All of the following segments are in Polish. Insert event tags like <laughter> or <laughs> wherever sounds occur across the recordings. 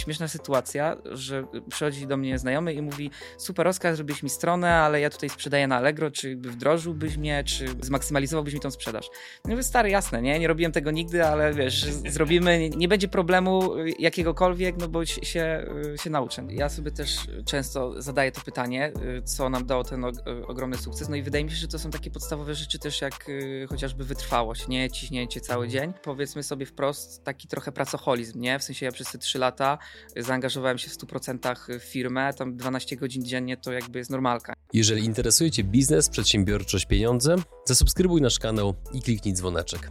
śmieszna sytuacja, że przychodzi do mnie znajomy i mówi super Oskar, zrobiłeś mi stronę, ale ja tutaj sprzedaję na Allegro, czy wdrożyłbyś mnie, czy zmaksymalizowałbyś mi tą sprzedaż. No mówię, stary, jasne, nie? Nie robiłem tego nigdy, ale wiesz, zrobimy, nie będzie problemu jakiegokolwiek, no bo się, się nauczę. Ja sobie też często zadaję to pytanie, co nam dało ten ogromny sukces, no i wydaje mi się, że to są takie podstawowe rzeczy też jak chociażby wytrwałość, nie? Ciśnięcie cały dzień. Powiedzmy sobie wprost, taki trochę pracoholizm, nie? W sensie ja przez te 3 lata zaangażowałem się w 100% w firmę, tam 12 godzin dziennie to jakby jest normalka. Jeżeli interesuje Cię biznes, przedsiębiorczość, pieniądze, zasubskrybuj nasz kanał i kliknij dzwoneczek.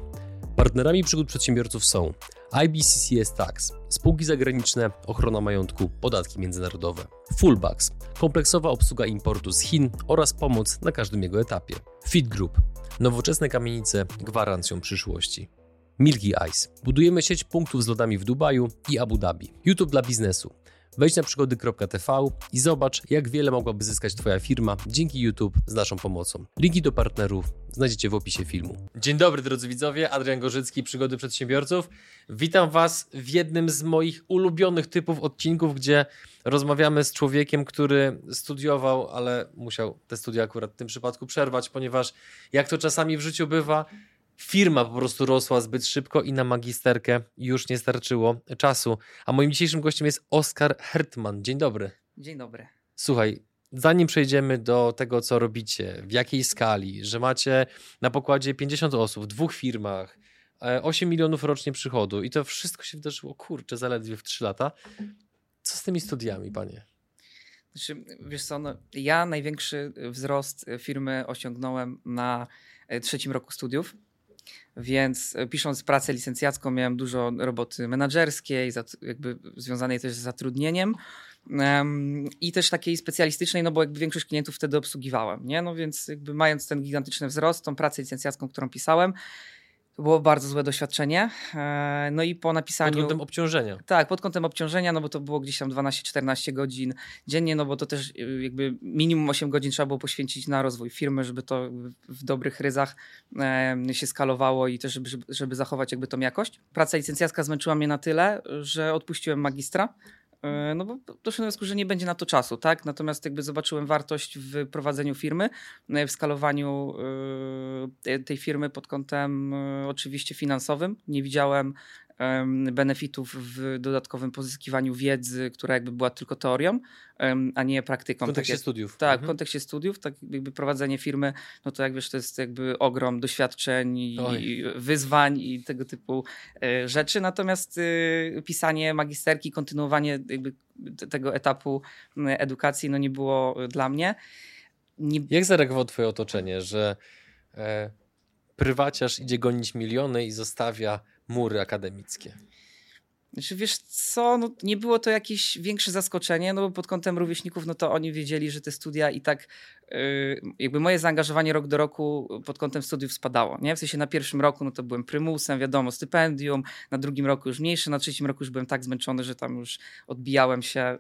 Partnerami przygód przedsiębiorców są IBCCS Tax, spółki zagraniczne, ochrona majątku, podatki międzynarodowe, Fullbacks, kompleksowa obsługa importu z Chin oraz pomoc na każdym jego etapie, Fit Group, nowoczesne kamienice gwarancją przyszłości. Milky Ice. Budujemy sieć punktów z lodami w Dubaju i Abu Dhabi. YouTube dla biznesu. Wejdź na przygody.tv i zobacz, jak wiele mogłaby zyskać Twoja firma dzięki YouTube z naszą pomocą. Linki do partnerów znajdziecie w opisie filmu. Dzień dobry drodzy widzowie, Adrian Gorzycki, Przygody Przedsiębiorców. Witam Was w jednym z moich ulubionych typów odcinków, gdzie rozmawiamy z człowiekiem, który studiował, ale musiał te studia akurat w tym przypadku przerwać, ponieważ jak to czasami w życiu bywa, firma po prostu rosła zbyt szybko i na magisterkę już nie starczyło czasu. A moim dzisiejszym gościem jest Oskar Hertman. Dzień dobry. Dzień dobry. Słuchaj, zanim przejdziemy do tego, co robicie, w jakiej skali, że macie na pokładzie 50 osób w dwóch firmach, 8 e, milionów rocznie przychodu i to wszystko się wydarzyło, kurczę, zaledwie w 3 lata. Co z tymi studiami, panie? Znaczy, wiesz co, no, ja największy wzrost firmy osiągnąłem na e, trzecim roku studiów. Więc e, pisząc pracę licencjacką miałem dużo roboty menedżerskiej, jakby związanej też z zatrudnieniem i też takiej specjalistycznej, no bo jakby większość klientów wtedy obsługiwałem, nie? No więc jakby mając ten gigantyczny wzrost, tą pracę licencjacką, którą pisałem, było bardzo złe doświadczenie. E, no i po napisaniu. Pod kątem obciążenia. Tak, pod kątem obciążenia, no bo to było gdzieś tam 12-14 godzin dziennie, no bo to też y, jakby minimum 8 godzin trzeba było poświęcić na rozwój firmy, żeby to w dobrych ryzach się skalowało i też, żeby, żeby zachować jakby tą jakość. Praca licencjacka zmęczyła mnie na tyle, że odpuściłem magistra. E, no bo doszedłem do wniosku, że nie będzie na to czasu, tak? Natomiast jakby zobaczyłem wartość w prowadzeniu firmy, e, w skalowaniu e, tej firmy pod kątem oczywiście finansowym. Nie widziałem benefitów w dodatkowym pozyskiwaniu wiedzy, która jakby była tylko teorią, a nie praktyką. W kontekście tak, studiów. Tak, mhm. w kontekście studiów, tak jakby prowadzenie firmy, no to jak wiesz, to jest jakby ogrom doświadczeń i wyzwań i tego typu e, rzeczy. Natomiast y, pisanie magisterki, kontynuowanie jakby tego etapu edukacji, no nie było dla mnie. Nie... Jak zareagowało twoje otoczenie, że e, prywaciarz idzie gonić miliony i zostawia mury akademickie. Znaczy, wiesz co, no, nie było to jakieś większe zaskoczenie, no bo pod kątem rówieśników, no to oni wiedzieli, że te studia i tak jakby moje zaangażowanie rok do roku pod kątem studiów spadało. Nie? W sensie na pierwszym roku no to byłem prymusem, wiadomo, stypendium, na drugim roku już mniejsze, na trzecim roku już byłem tak zmęczony, że tam już odbijałem się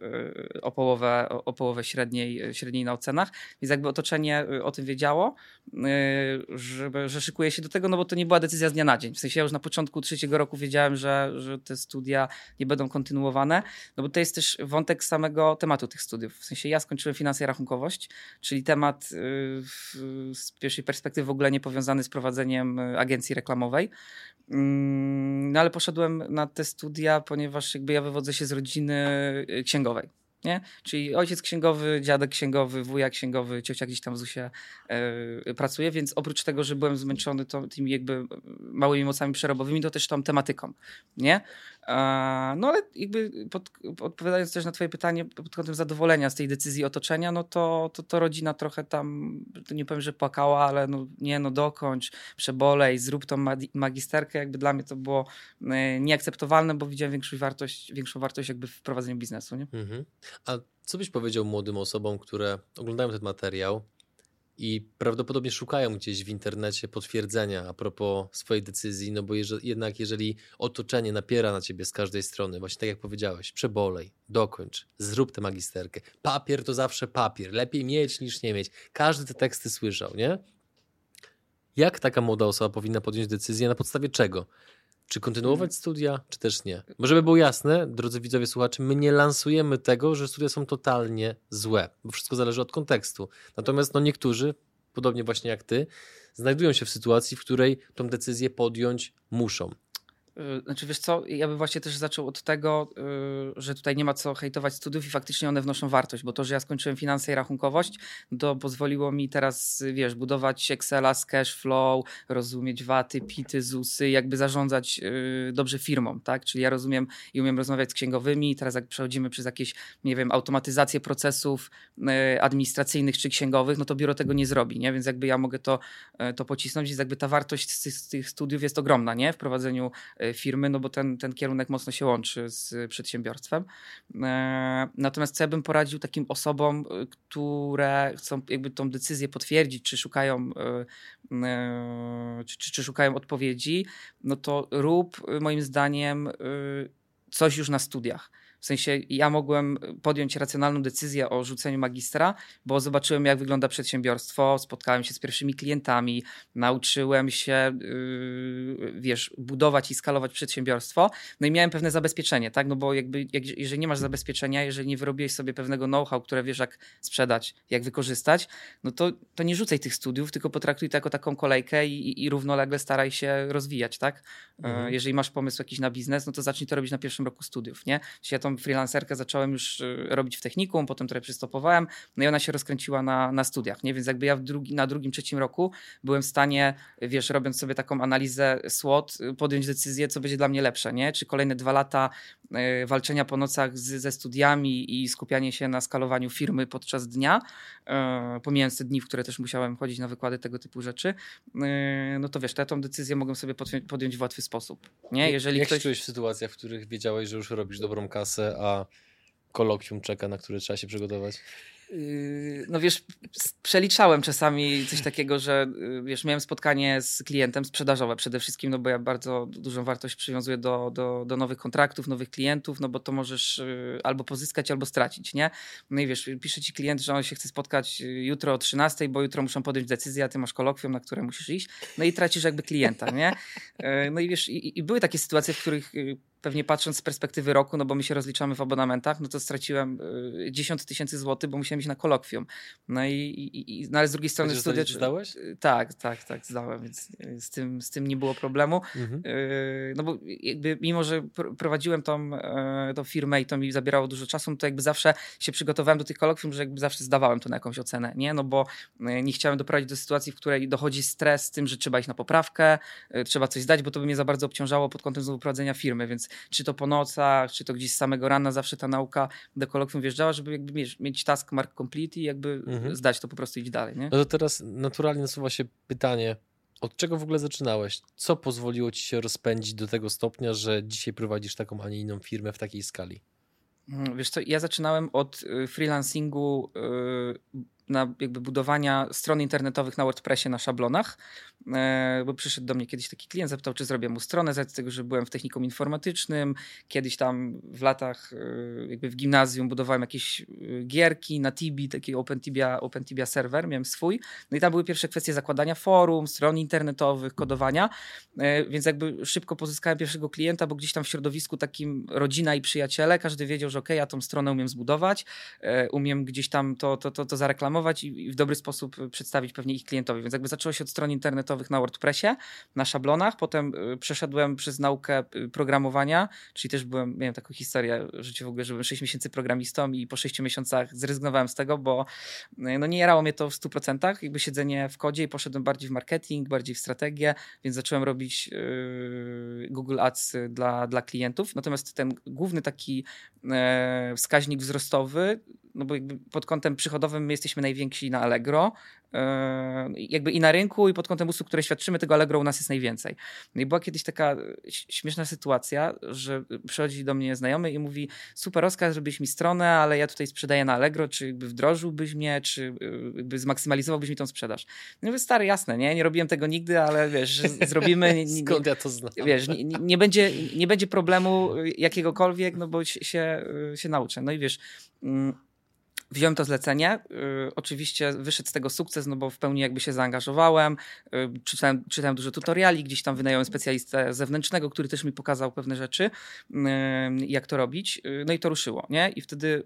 y, o połowę, o połowę średniej, średniej na ocenach. Więc jakby otoczenie y, o tym wiedziało, żeby, że szykuję się do tego, no bo to nie była decyzja z dnia na dzień. W sensie ja już na początku trzeciego roku wiedziałem, że, że te studia nie będą kontynuowane, no bo to jest też wątek samego tematu tych studiów. W sensie ja skończyłem finansy i rachunkowość, czyli temat temat y, z pierwszej perspektywy w ogóle nie powiązany z prowadzeniem y, agencji reklamowej. Mm, no ale poszedłem na te studia, ponieważ jakby ja wywodzę się z rodziny y, księgowej. Nie? Czyli ojciec księgowy, dziadek księgowy, wuja księgowy, ciocia gdzieś tam w ZUSie yy, pracuje, więc oprócz tego, że byłem zmęczony to, tymi jakby małymi mocami przerobowymi, to też tą tematyką, nie? No ale jakby pod, odpowiadając też na twoje pytanie pod kątem zadowolenia z tej decyzji otoczenia, no to, to, to rodzina trochę tam, nie powiem, że płakała, ale no nie, no dokończ, przebolej, zrób tą magisterkę, jakby dla mnie to było e, nieakceptowalne, bo widziałem większą wartość, większą wartość jakby w prowadzeniu biznesu, nie? Mhm. A co byś powiedział młodym osobom, które oglądają ten materiał, i prawdopodobnie szukają gdzieś w internecie potwierdzenia a propos swojej decyzji, no bo jednak jeżeli otoczenie napiera na ciebie z każdej strony, właśnie tak jak powiedziałeś, przebolej, dokończ, zrób tę magisterkę. Papier to zawsze papier, lepiej mieć niż nie mieć. Każdy te teksty słyszał, nie? Jak taka młoda osoba powinna podjąć decyzję, na podstawie czego? Czy kontynuować studia, czy też nie? Bo żeby było jasne, drodzy widzowie, słuchacze, my nie lansujemy tego, że studia są totalnie złe, bo wszystko zależy od kontekstu. Natomiast no niektórzy, podobnie właśnie jak ty, znajdują się w sytuacji, w której tą decyzję podjąć muszą. Y, znaczy wiesz co, ja bym właśnie też zaczął od tego, y, że tutaj nie ma co hejtować studiów i faktycznie one wnoszą wartość, bo to, że ja skończyłem finanse i rachunkowość, to pozwoliło mi teraz, wiesz, budować Excela z cashflow, rozumieć waty, pity, ZUSy, jakby zarządzać y, dobrze firmą, tak? Czyli ja rozumiem i umiem rozmawiać z księgowymi i teraz jak przechodzimy przez jakieś, nie wiem, automatyzację procesów administracyjnych czy księgowych, no to biuro tego nie zrobi, nie? Więc jakby ja mogę to, to pocisnąć, więc jakby ta wartość z tych studiów jest ogromna, nie? W prowadzeniu firmy, no bo ten, ten kierunek mocno się łączy z przedsiębiorstwem. E, natomiast co ja bym poradził takim osobom, e, które chcą jakby tą decyzję potwierdzić, czy szukają, e, czy, czy, czy szukają odpowiedzi, no to rób moim zdaniem coś już na studiach. W sensie ja mogłem podjąć racjonalną decyzję o rzuceniu magistra, bo zobaczyłem, jak wygląda przedsiębiorstwo, spotkałem się z pierwszymi klientami, nauczyłem się, yy, wiesz, budować i skalować przedsiębiorstwo. No i miałem pewne zabezpieczenie, tak? No bo jakby, jak, jeżeli nie masz zabezpieczenia, jeżeli nie wyrobiłeś sobie pewnego know-how, które wiesz, jak sprzedać, jak wykorzystać, no to, to nie rzucaj tych studiów, tylko potraktuj to jako taką kolejkę i, i, równolegle staraj się rozwijać, tak? Mhm. Jeżeli masz pomysł jakiś na biznes, no to zacznij to robić na pierwszym roku studiów, nie? Czyli ja to freelancerkę zacząłem już y, robić w technikum, potem trochę przystopowałem, no i ona się rozkręciła na, na studiach, nie? Więc jakby ja drugi, na drugim, trzecim roku byłem w stanie, wiesz, robiąc sobie taką analizę SWOT, y, podjąć decyzję, co będzie dla mnie lepsze, nie? Czy kolejne dwa lata walczenia po nocach z, ze studiami i skupianie się na skalowaniu firmy podczas dnia, pomijając te dni, w które też musiałem chodzić na wykłady tego typu rzeczy, no to wiesz, ja tą decyzję mogłem sobie podjąć w łatwy sposób, nie? Jeżeli Jak ktoś... się czułeś w sytuacjach, w których wiedziałeś, że już robisz dobrą kasę, a kolokwium czeka, na które trzeba się przygotować? Yy, no wiesz, przeliczałem czasami coś takiego, że yy, wiesz, miałem spotkanie z klientem sprzedażowe przede wszystkim, no bo ja bardzo dużą wartość przywiązuję do, do, do nowych kontraktów, nowych klientów, no bo to możesz yy, albo pozyskać, albo stracić, nie? No i wiesz, pisze ci klient, że on się chce spotkać jutro o 13, bo jutro muszą podjąć decyzję, a ty masz kolokwium, na które musisz iść, no i tracisz jakby klienta, nie? No i wiesz, i, i były takie sytuacje, w których pewnie patrząc z perspektywy roku, no bo my się rozliczamy w abonamentach, no to straciłem y, 10 tysięcy złotych, bo musiałem iść na kolokwium. No i, i, i no ale z drugiej strony studia... zdałeś? Y, tak, tak, tak, zdałem, więc y, z tym, z tym nie było problemu. Mhm. Y, no bo jakby mimo, że prowadziłem tą, y, tą firmę i to mi zabierało dużo czasu, no to jakby zawsze się przygotowałem do tych kolokwium, że jakby zawsze zdawałem to na jakąś ocenę, nie? No bo nie chciałem doprowadzić do sytuacji, w której dochodzi stres z tym, że trzeba iść na poprawkę, trzeba coś zdać, bo to by mnie za bardzo obciążało pod kątem znowu prowadzenia firmy, więc czy to po nocach, czy to gdzieś z samego rana, zawsze ta nauka do kolokwium wjeżdżała, żeby jakby mieć, mieć task mark complete i jakby mhm. zdać to po prostu iść dalej. Nie? No to teraz naturalnie nasuwa się pytanie, od czego w ogóle zaczynałeś? Co pozwoliło ci się rozpędzić do tego stopnia, że dzisiaj prowadzisz taką, a nie inną firmę w takiej skali? Mm, wiesz co, ja zaczynałem od y, freelancingu y, na jakby budowania stron internetowych na WordPressie na szablonach, e, bo przyszedł do mnie kiedyś taki klient, zapytał, czy zrobię mu stronę, z tego, że byłem w technikum informatycznym, kiedyś tam w latach e, jakby w gimnazjum budowałem jakieś e, gierki na Tibi, taki OpenTibia, OpenTibia serwer, miałem swój, no i tam były pierwsze kwestie zakładania forum, stron internetowych, kodowania, więc jakby szybko pozyskałem pierwszego klienta, bo gdzieś tam w środowisku takim rodzina i przyjaciele, każdy wiedział, że ok, ja tą stronę umiem zbudować, umiem gdzieś tam to, to, to, to zareklamować, i w dobry sposób przedstawić pewnie ich klientowi. Więc jakby zaczęło się od stron internetowych na WordPressie, na szablonach, potem y, przeszedłem przez naukę y, programowania, czyli też byłem, miałem taką historię życiu w ogóle, że byłem 6 miesięcy programistą i po 6 miesiącach zrezygnowałem z tego, bo y, no nie jarało mnie to w 100%, jakby siedzenie w kodzie i poszedłem bardziej w marketing, bardziej w strategię, więc zacząłem robić yy, Google Ads dla, dla klientów. Natomiast ten główny taki yy, wskaźnik wzrostowy no bo jakby pod kątem przychodowym my jesteśmy najwięksi na Allegro, Yy, jakby i na rynku, i pod kątem usług, które świadczymy, tego Allegro u nas jest najwięcej. No i była kiedyś taka śmieszna sytuacja, że przychodzi do mnie znajomy i mówi, super Oskar, zrobiłeś mi stronę, ale ja tutaj sprzedaję na Allegro, czy jakby wdrożyłbyś mnie, czy jakby zmaksymalizowałbyś mi tą sprzedaż. No mówię, stary, jasne, nie? Nie robiłem tego nigdy, ale wiesz, zrobimy... Nie, nie, Skąd ja to znam? Wiesz, nie, nie, będzie, nie będzie problemu jakiegokolwiek, no bo się, się nauczę. No i wiesz... Mm, Wziąłem to zlecenie. Y, oczywiście wyszedł z tego sukces, no bo w pełni jakby się zaangażowałem. Y, czytałem, czytałem dużo tutoriali, gdzieś tam wynająłem specjalistę zewnętrznego, który też mi pokazał pewne rzeczy, y, jak to robić. No i to ruszyło, nie? I wtedy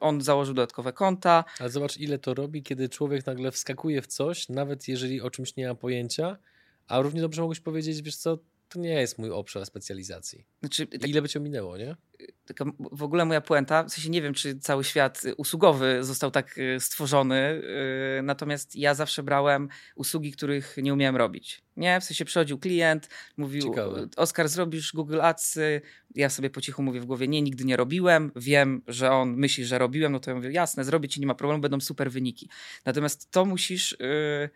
on założył dodatkowe konta. Ale zobacz, ile to robi, kiedy człowiek nagle wskakuje w coś, nawet jeżeli o czymś nie ma pojęcia, a równie dobrze mogłeś powiedzieć, wiesz co, to nie jest mój obszar specjalizacji. Znaczy, tak, Ile by cię minęło, nie? taka w ogóle moja puenta, w sensie nie wiem, czy cały świat usługowy został tak y, stworzony, y, natomiast ja zawsze brałem usługi, których nie umiałem robić. Nie, w sensie przychodził klient, mówił, Ciekawe. Oskar, zrobisz Google Adsy? Ja sobie po cichu mówię w głowie, nie, nigdy nie robiłem, wiem, że on myśli, że robiłem, no to ja mówię, jasne, zrobię ci, nie ma problemu, będą super wyniki. Natomiast to musisz... y,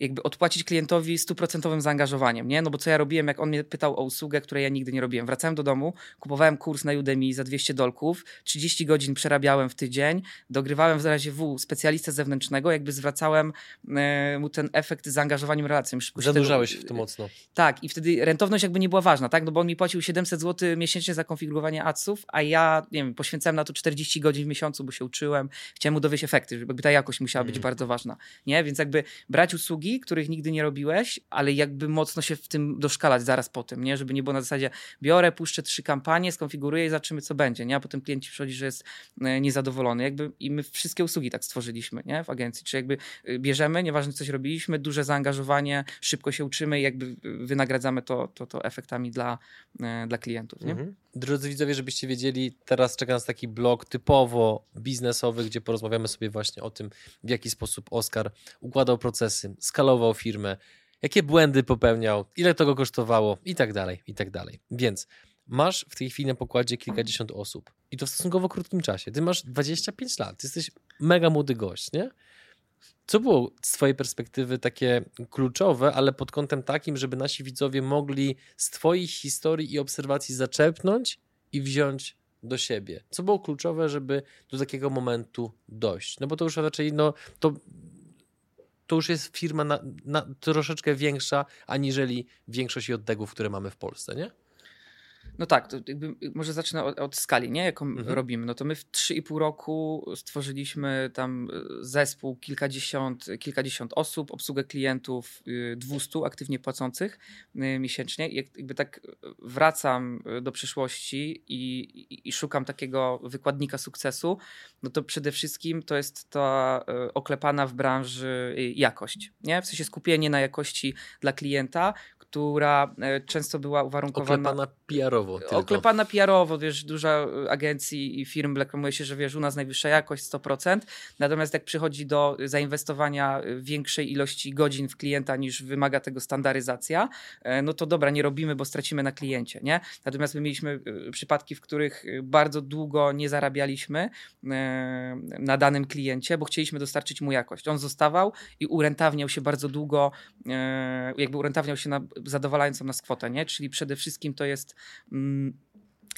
jakby odpłacić klientowi stuprocentowym zaangażowaniem, nie? No bo co ja robiłem, jak on mnie pytał o usługę, której ja nigdy nie robiłem. Wracałem do domu, kupowałem kurs na Udemy za 200 dolków, 30 godzin przerabiałem w tydzień, dogrywałem w razie W specjalistę zewnętrznego, jakby zwracałem e, mu ten efekt zaangażowaniem relacją. Zanurzałeś tego- w to mocno. tak, i wtedy rentowność jakby nie była ważna, tak? No bo on mi płacił 700 zł miesięcznie za konfigurowanie adsów, a ja, nie wiem, poświęcałem na to 40 godzin w miesiącu, bo się uczyłem, chciałem mu dowieść efekty, żeby ta jakość musiała być Mm. bardzo ważna, nie? Więc jakby brać usługi, których nigdy nie robiłeś, ale jakby mocno się w tym doszkalać zaraz po tym, nie? Żeby nie było na zasadzie biorę, puszczę trzy kampanie, skonfiguruję i zobaczymy, co będzie, nie? A potem klient ci przychodzi, że jest e, niezadowolony. Jakby i my wszystkie usługi tak stworzyliśmy, nie? W agencji. Czy jakby y, bierzemy, nieważne coś robiliśmy, duże zaangażowanie, szybko się uczymy i jakby y, wynagradzamy to, to, to efektami dla, e, dla klientów, nie? Mhm. Drodzy widzowie, żebyście wiedzieli, teraz czeka nas taki blog typowo biznesowy, gdzie porozmawiamy sobie właśnie o tym, w jaki sposób Oskar układał procesy, skalował firmę, jakie błędy popełniał, ile to go kosztowało i tak dalej, i tak dalej. Więc masz w tej chwili na pokładzie kilkadziesiąt osób i to w stosunkowo krótkim czasie. Ty masz 25 lat, ty jesteś mega młody gość, nie? Co było z Twojej perspektywy takie kluczowe, ale pod kątem takim, żeby nasi widzowie mogli z Twoich historii i obserwacji zaczerpnąć i wziąć do siebie? Co było kluczowe, żeby do takiego momentu dojść? No bo to już raczej, no to, to już jest firma na, na, troszeczkę większa, aniżeli większość JDG-ów, które mamy w Polsce, nie? No tak, to jakby może zacznę od, od skali, nie? Jaką Mhm. robimy. No to my w 3,5 roku stworzyliśmy tam y, zespół kilkadziesiąt, kilkadziesiąt osób, obsługę klientów y, 200 aktywnie płacących y, miesięcznie. I jakby tak wracam y, do przyszłości i, i, i szukam takiego wykładnika sukcesu, no to przede wszystkim to jest ta y, oklepana w branży y, jakość, nie? W sensie skupienie na jakości dla klienta, która y, często była uwarunkowana... Oklepana PR-owo. Tylko. Oklepana PR-owo, wiesz, duża agencji i firm reklamuje się, że wiesz, u nas najwyższa jakość 100%, natomiast jak przychodzi do zainwestowania y, większej ilości godzin w klienta niż wymaga tego standaryzacja, e, no to dobra, nie robimy, bo stracimy na kliencie, nie? Natomiast my mieliśmy przypadki, w których bardzo długo nie zarabialiśmy e, na danym kliencie, bo chcieliśmy dostarczyć mu jakość. On zostawał i urentawniał się bardzo długo, e, jakby urentawniał się na zadowalającą nas kwotę, nie? Czyli przede wszystkim to jest mm,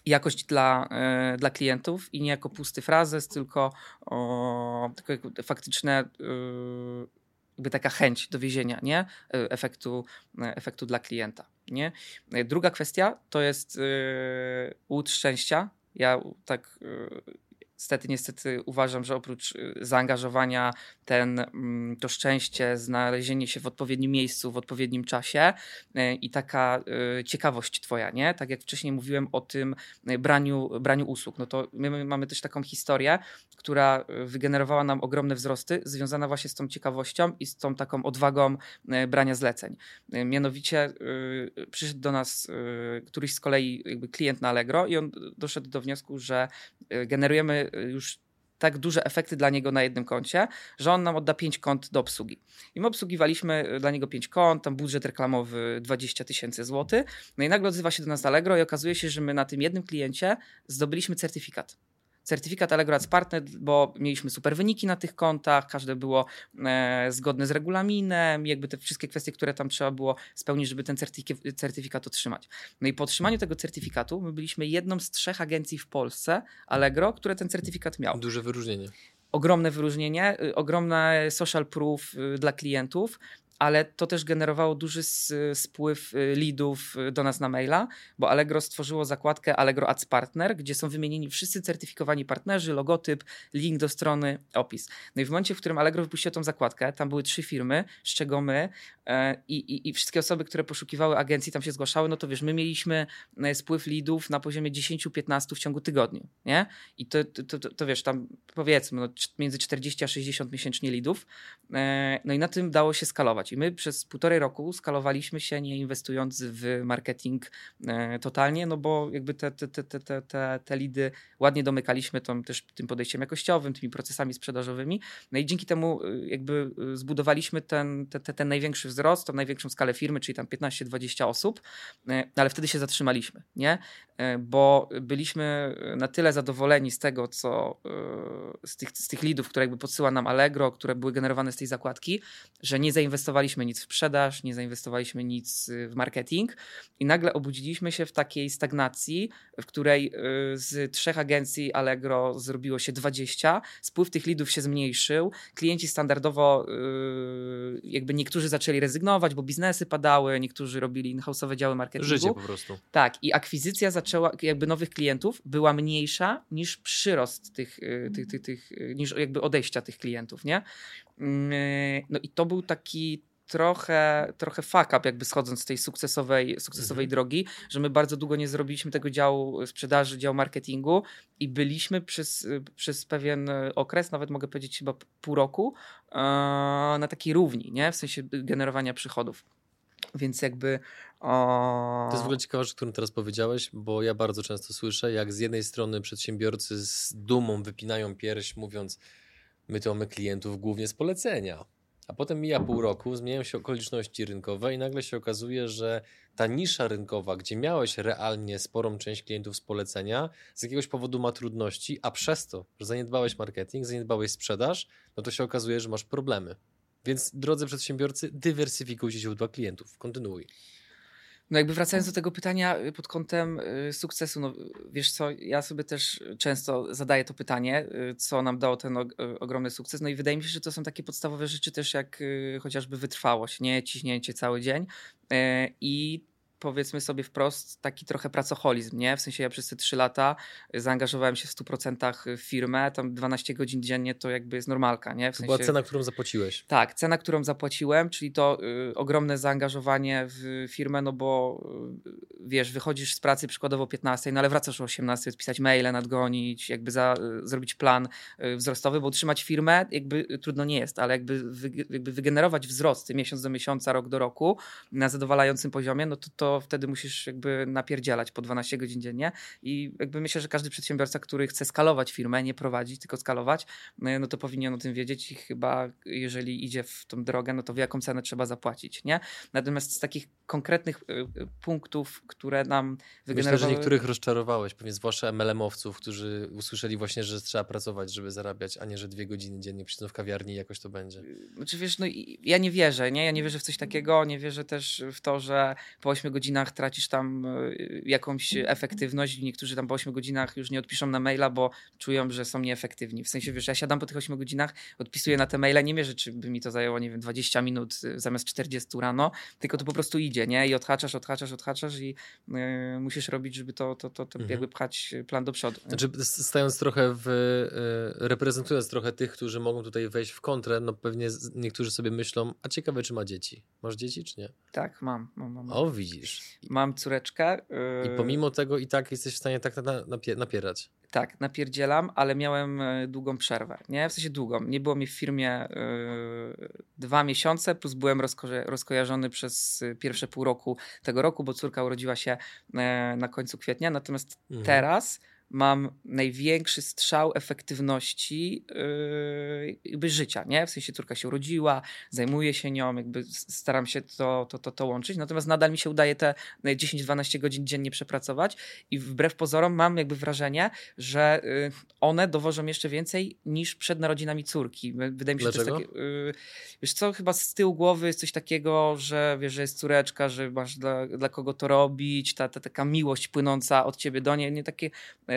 jakość dla, e, dla klientów i nie jako pusty frazes, tylko, o, tylko faktyczne e, jakby taka chęć dowiezienia nie? E, efektu, efektu dla klienta. Nie? Druga kwestia to jest e, łód szczęścia. Ja tak Niestety, niestety uważam, że oprócz y, zaangażowania, ten, mm, to szczęście, znalezienie się w odpowiednim miejscu, w odpowiednim czasie y, i taka y, ciekawość twoja, nie? Tak jak wcześniej mówiłem o tym braniu, braniu usług, no to my my mamy też taką historię, która wygenerowała nam ogromne wzrosty, związana właśnie z tą ciekawością i z tą taką odwagą brania zleceń. Mianowicie przyszedł do nas któryś z kolei klient na Allegro i on doszedł do wniosku, że generujemy y, już tak duże efekty dla niego na jednym koncie, że on nam odda 5 kont do obsługi. I my obsługiwaliśmy y, dla niego 5 kont, tam budżet reklamowy 20 tysięcy złotych. No i nagle odzywa się do nas Allegro i okazuje się, że my na tym jednym kliencie zdobyliśmy certyfikat. Certyfikat Allegro Partner, bo mieliśmy super wyniki na tych kontach, każde było e, zgodne z regulaminem, jakby te wszystkie kwestie, które tam trzeba było spełnić, żeby ten certyfikat otrzymać. No i po otrzymaniu tego certyfikatu my byliśmy jedną z trzech agencji w Polsce Allegro, które ten certyfikat miał Duże wyróżnienie. ogromne wyróżnienie, y, ogromne social proof y, dla klientów ale to też generowało duży spływ y, leadów y, do nas na maila, bo Allegro stworzyło zakładkę Allegro Ads Partner, gdzie są wymienieni wszyscy certyfikowani partnerzy, logotyp, link do strony, opis. No i w momencie, w którym Allegro wypuściło tą zakładkę, tam były trzy firmy, z czego my i, i, i wszystkie osoby, które poszukiwały agencji, tam się zgłaszały, no to wiesz, my mieliśmy e, spływ leadów na poziomie 10-15 w ciągu tygodniu, nie? I to, to, to, to wiesz, tam powiedzmy no, między 40 a 60 miesięcznie leadów, e, no i na tym dało się skalować. I my przez półtorej roku skalowaliśmy się, nie inwestując w marketing e, totalnie, no bo jakby te, te, te, te, te, te, lidy ładnie domykaliśmy tą, też tym podejściem jakościowym, tymi procesami sprzedażowymi. No i dzięki temu e, jakby e, zbudowaliśmy ten, te, te, ten największy tą największą skalę firmy, czyli tam 15-20 osób, ale wtedy się zatrzymaliśmy, nie? Bo byliśmy na tyle zadowoleni z tego, co z tych, z tych lidów, które jakby podsyła nam Allegro, które były generowane z tej zakładki, że nie zainwestowaliśmy nic w sprzedaż, nie zainwestowaliśmy nic w marketing i nagle obudziliśmy się w takiej stagnacji, w której z trzech agencji Allegro zrobiło się 20, spływ tych lidów się zmniejszył, klienci standardowo jakby niektórzy zaczęli rezygnować, bo biznesy padały, niektórzy robili in-house'owe działy marketingu. Życie po prostu. Tak i akwizycja zaczęła, jakby nowych klientów była mniejsza niż przyrost tych, tych, tych, tych niż jakby odejścia tych klientów, nie? Mm, no i to był taki trochę, trochę fuck up, jakby schodząc z tej sukcesowej, sukcesowej mhm. drogi, że my bardzo długo nie zrobiliśmy tego działu sprzedaży, działu marketingu i byliśmy przez, przez pewien okres, nawet mogę powiedzieć chyba pół roku, e, na takiej równi, nie? w sensie generowania przychodów. Więc jakby. O... To jest w ogóle ciekawe, o którym teraz powiedziałeś, bo ja bardzo często słyszę, jak z jednej strony przedsiębiorcy z dumą wypinają pierś, mówiąc, my to mamy klientów głównie z polecenia a potem mija pół roku, zmieniają się okoliczności rynkowe i nagle się okazuje, że ta nisza rynkowa, gdzie miałeś realnie sporą część klientów z polecenia, z jakiegoś powodu ma trudności, a przez to, że zaniedbałeś marketing, zaniedbałeś sprzedaż, no to się okazuje, że masz problemy. Więc drodzy przedsiębiorcy, dywersyfikujcie źródła klientów. Kontynuuj. No jakby wracając do tego pytania y, pod kątem y, sukcesu, no wiesz co, ja sobie też często zadaję to pytanie, y, co nam dało ten ogromny sukces, no i wydaje mi się, że to są takie podstawowe rzeczy też jak chociażby wytrwałość, nie? Ciśnięcie cały dzień. I powiedzmy sobie wprost, taki trochę pracoholizm, nie? W sensie ja przez te trzy lata zaangażowałem się w 100% w firmę, tam 12 godzin dziennie to jakby jest normalka, nie? W to sensie, była cena, którą zapłaciłeś. Tak, cena, którą zapłaciłem, czyli to y, ogromne zaangażowanie w firmę, no bo y, wiesz, wychodzisz z pracy przykładowo 15, no ale wracasz o 18, spisać maile, nadgonić, jakby za, y, zrobić plan y, wzrostowy, bo utrzymać firmę jakby y, trudno nie jest, ale jakby, wy, jakby wygenerować wzrost miesiąc do miesiąca, rok do roku na zadowalającym poziomie, no to, to wtedy musisz jakby napierdzielać po 12 godzin dziennie i jakby myślę, że każdy przedsiębiorca, który chce skalować firmę, nie prowadzić, tylko skalować, no, to powinien o tym wiedzieć i chyba jeżeli idzie w tą drogę, no to wie jaką cenę trzeba zapłacić, nie? Natomiast z takich konkretnych y, y, punktów, które nam wygenerowały... Myślę, że niektórych rozczarowałeś, pewnie zwłaszcza MLM-owców, którzy usłyszeli właśnie, że trzeba pracować, żeby zarabiać, a nie, że dwie godziny dziennie przyjdą w kawiarni i jakoś to będzie. Znaczy wiesz, no ja nie wierzę, nie? Ja nie wierzę w coś takiego, nie wierzę też w to, że po 8 godzinach tracisz tam y, jakąś efektywność. Niektórzy tam po 8 godzinach już nie odpiszą na maila, bo czują, że są nieefektywni. W sensie, wiesz, ja siadam po tych 8 godzinach, odpisuję na te maile, nie mierzę, czy by mi to zajęło, nie wiem, 20 minut zamiast 40 rano, tylko to po prostu idzie, nie? I odhaczasz, odhaczasz, odhaczasz i yy, musisz robić, żeby to, to, to, to mhm. jakby pchać plan do przodu. Znaczy, stając trochę w, reprezentując trochę tych, którzy mogą tutaj wejść w kontrę, no pewnie niektórzy sobie myślą, a ciekawe, czy ma dzieci. Masz dzieci, czy nie? Tak, mam. mam, mam. O, widzisz. Mam córeczkę. Yy... I pomimo tego i tak jesteś w stanie tak napierać. Tak, napierdzielam, ale miałem długą przerwę. Nie, w sensie długą. Nie było mi w firmie yy, dwa miesiące, plus byłem rozko rozkojarzony przez pierwsze pół roku tego roku, bo córka urodziła się e, na końcu kwietnia. Natomiast mhm. teraz mam największy strzał efektywności yy, jakby życia, nie? W sensie córka się urodziła, zajmuję się nią, jakby staram się to, to, to, to łączyć, natomiast nadal mi się udaje te 10-12 godzin dziennie przepracować i wbrew pozorom mam jakby wrażenie, że yy, one dowożą jeszcze więcej niż przed narodzinami córki. Wydaje mi się, Dlaczego? że to jest takie, yy, wiesz co, chyba z tyłu głowy jest coś takiego, że wiesz, że jest córeczka, że masz dla, dla kogo to robić, ta, ta taka miłość płynąca od ciebie do niej, nie takie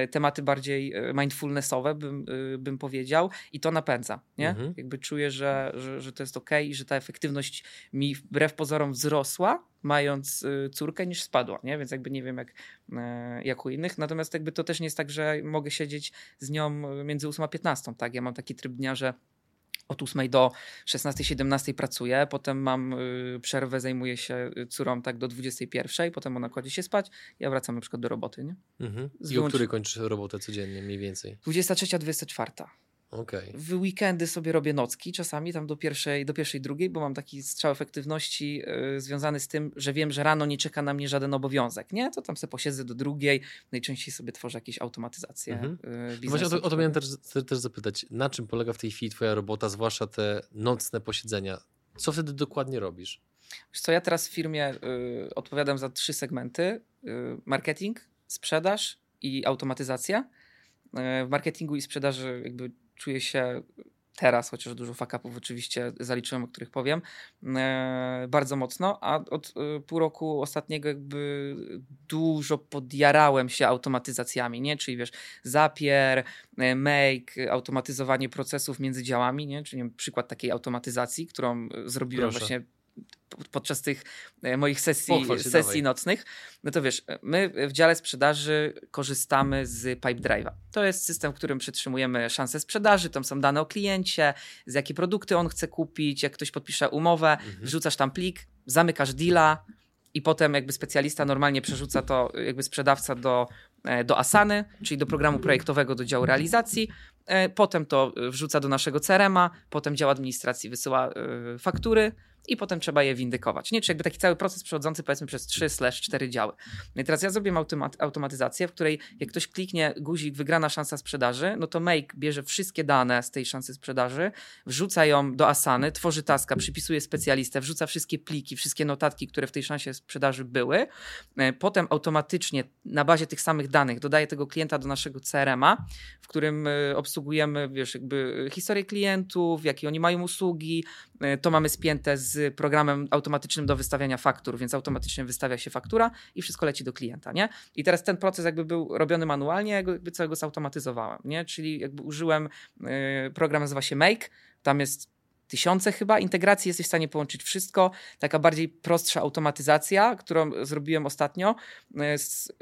tematy bardziej mindfulnessowe, bym, bym powiedział, i to napędza. Nie? Mhm. Jakby czuję, że, że, że to jest ok i że ta efektywność mi wbrew pozorom wzrosła, mając córkę, niż spadła. Nie? Więc jakby nie wiem, jak, jak u innych. Natomiast jakby to też nie jest tak, że mogę siedzieć z nią między 8 a 15. Tak? Ja mam taki tryb dnia, że od 8 do 16-17 pracuję, potem mam y, przerwę, zajmuję się y, córą tak do 21, potem ona kładzie się spać, ja wracam na przykład do roboty. Nie? Mhm. I o której kończysz robotę codziennie mniej więcej? 23-24. Okay. W weekendy sobie robię nocki, czasami tam do pierwszej, do pierwszej, drugiej, bo mam taki strzał efektywności yy, związany z tym, że wiem, że rano nie czeka na mnie żaden obowiązek. Nie, to tam sobie posiedzę do drugiej, najczęściej sobie tworzę jakieś automatyzacje mhm. yy, Właśnie o to, o to miałem też, też zapytać. Na czym polega w tej chwili twoja robota, zwłaszcza te nocne posiedzenia? Co wtedy dokładnie robisz? Wiesz co, ja teraz w firmie yy, odpowiadam za trzy segmenty. Marketing, sprzedaż i automatyzacja. W marketingu i sprzedaży jakby czuję się teraz, chociaż dużo fakapów oczywiście zaliczyłem, o których powiem, e, bardzo mocno, a od e, pół roku ostatniego jakby dużo podjarałem się automatyzacjami, nie? Czyli wiesz, zapier, e, make, automatyzowanie procesów między działami, nie? Czyli nie wiem, przykład takiej automatyzacji, którą zrobiłem Proszę. właśnie podczas tych e, moich sesji, sesji nocnych, no to wiesz, my w dziale sprzedaży korzystamy z Pipedrive'a. To jest system, w którym przetrzymujemy szanse sprzedaży, tam są dane o kliencie, z jakie produkty on chce kupić, jak ktoś podpisze umowę, mhm. wrzucasz tam plik, zamykasz deala i potem jakby specjalista normalnie przerzuca to jakby sprzedawca do, e, do Asany, czyli do programu projektowego do działu realizacji, e, potem to wrzuca do naszego CRM-a, potem dział administracji wysyła faktury, i potem trzeba je windykować. Nie, czy jakby taki cały proces przechodzący powiedzmy przez 3/4 działy. No i teraz ja zrobię automatyzację, w której jak ktoś kliknie guzik wygrana szansa sprzedaży, no to Make bierze wszystkie dane z tej szansy sprzedaży, wrzuca ją do Asany, tworzy taska, przypisuje specjalistę, wrzuca wszystkie pliki, wszystkie notatki, które w tej szansie sprzedaży były. E, potem automatycznie na bazie tych samych danych dodaje tego klienta do naszego CRM-a, w którym e, obsługujemy, wiesz, jakby historię klientów, jakie oni mają usługi, e, to mamy spięte z programem automatycznym do wystawiania faktur, więc automatycznie wystawia się faktura i wszystko leci do klienta, nie? I teraz ten proces jakby był robiony manualnie, jakby całego zautomatyzowałem, nie? Czyli jakby użyłem, yy, program nazywa się Make, tam jest tysiące chyba integracji, jesteś w stanie połączyć wszystko. Taka bardziej prostsza automatyzacja, którą zrobiłem ostatnio. E,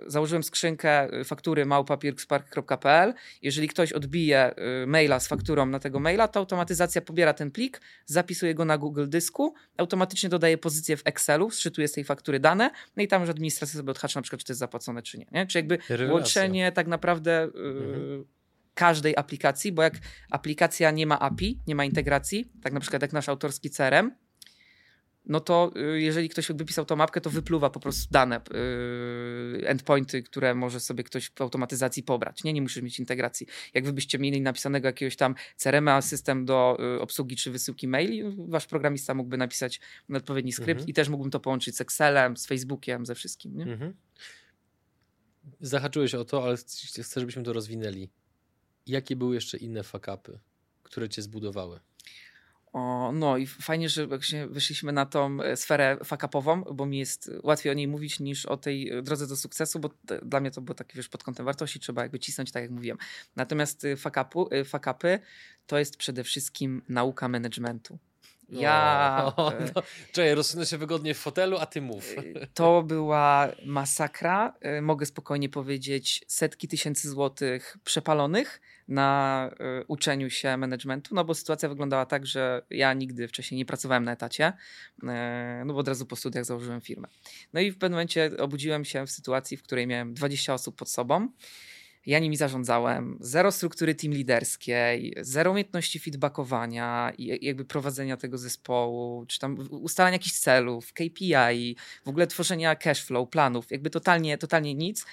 założyłem skrzynkę e, faktury małpapierkspark.pl. Jeżeli ktoś odbije e, maila z fakturą na tego maila, to automatyzacja pobiera ten plik, zapisuje go na Google Dysku, automatycznie dodaje pozycję w Excelu, zszytuje z tej faktury dane, no i tam już administracja sobie odhacza na przykład, czy to jest zapłacone, czy nie. nie? Czy jakby Rewelacja. łączenie tak naprawdę mhm każdej aplikacji, bo jak aplikacja nie ma API, nie ma integracji, tak na przykład jak nasz autorski CRM, no to y, jeżeli ktoś wypisał tą mapkę, to wypluwa po prostu dane, yy, endpointy, które może sobie ktoś w automatyzacji pobrać. Nie, nie musisz mieć integracji. Jak wy byście mieli napisanego jakiegoś tam CRM-a, system do y, obsługi czy wysyłki maili, wasz programista mógłby napisać odpowiedni skrypt mhm. i też mógłbym to połączyć z Excelem, z Facebookiem, ze wszystkim. Nie? Mhm. Zahaczyłeś o to, ale chcę, żebyśmy to rozwinęli. Jakie były jeszcze inne fakapy, które cię zbudowały? O, no i fajnie, że właśnie wyszliśmy na tą e, sferę fakapową, bo mi jest łatwiej o niej mówić niż o tej e, drodze do sukcesu, bo dla mnie to było takie, wiesz, pod kątem wartości, trzeba jakby cisnąć, tak jak mówiłem. Natomiast e, fakapy to jest przede wszystkim nauka managementu. Ja. <laughs> O, <laughs> no. Czekaj, rozsunę się wygodnie w fotelu, a ty mów. <laughs> To była masakra. Mogę spokojnie powiedzieć, setki tysięcy złotych przepalonych na y, uczeniu się managementu, no bo sytuacja wyglądała tak, że ja nigdy wcześniej nie pracowałem na etacie, y, no bo od razu po studiach założyłem firmę. No i w pewnym momencie obudziłem się w sytuacji, w której miałem 20 osób pod sobą ja nimi zarządzałem, zero struktury team liderskiej, zero umiejętności feedbackowania i jakby prowadzenia tego zespołu, czy tam ustalania jakichś celów, KPI, w ogóle tworzenia cashflow, planów, jakby totalnie, totalnie nic,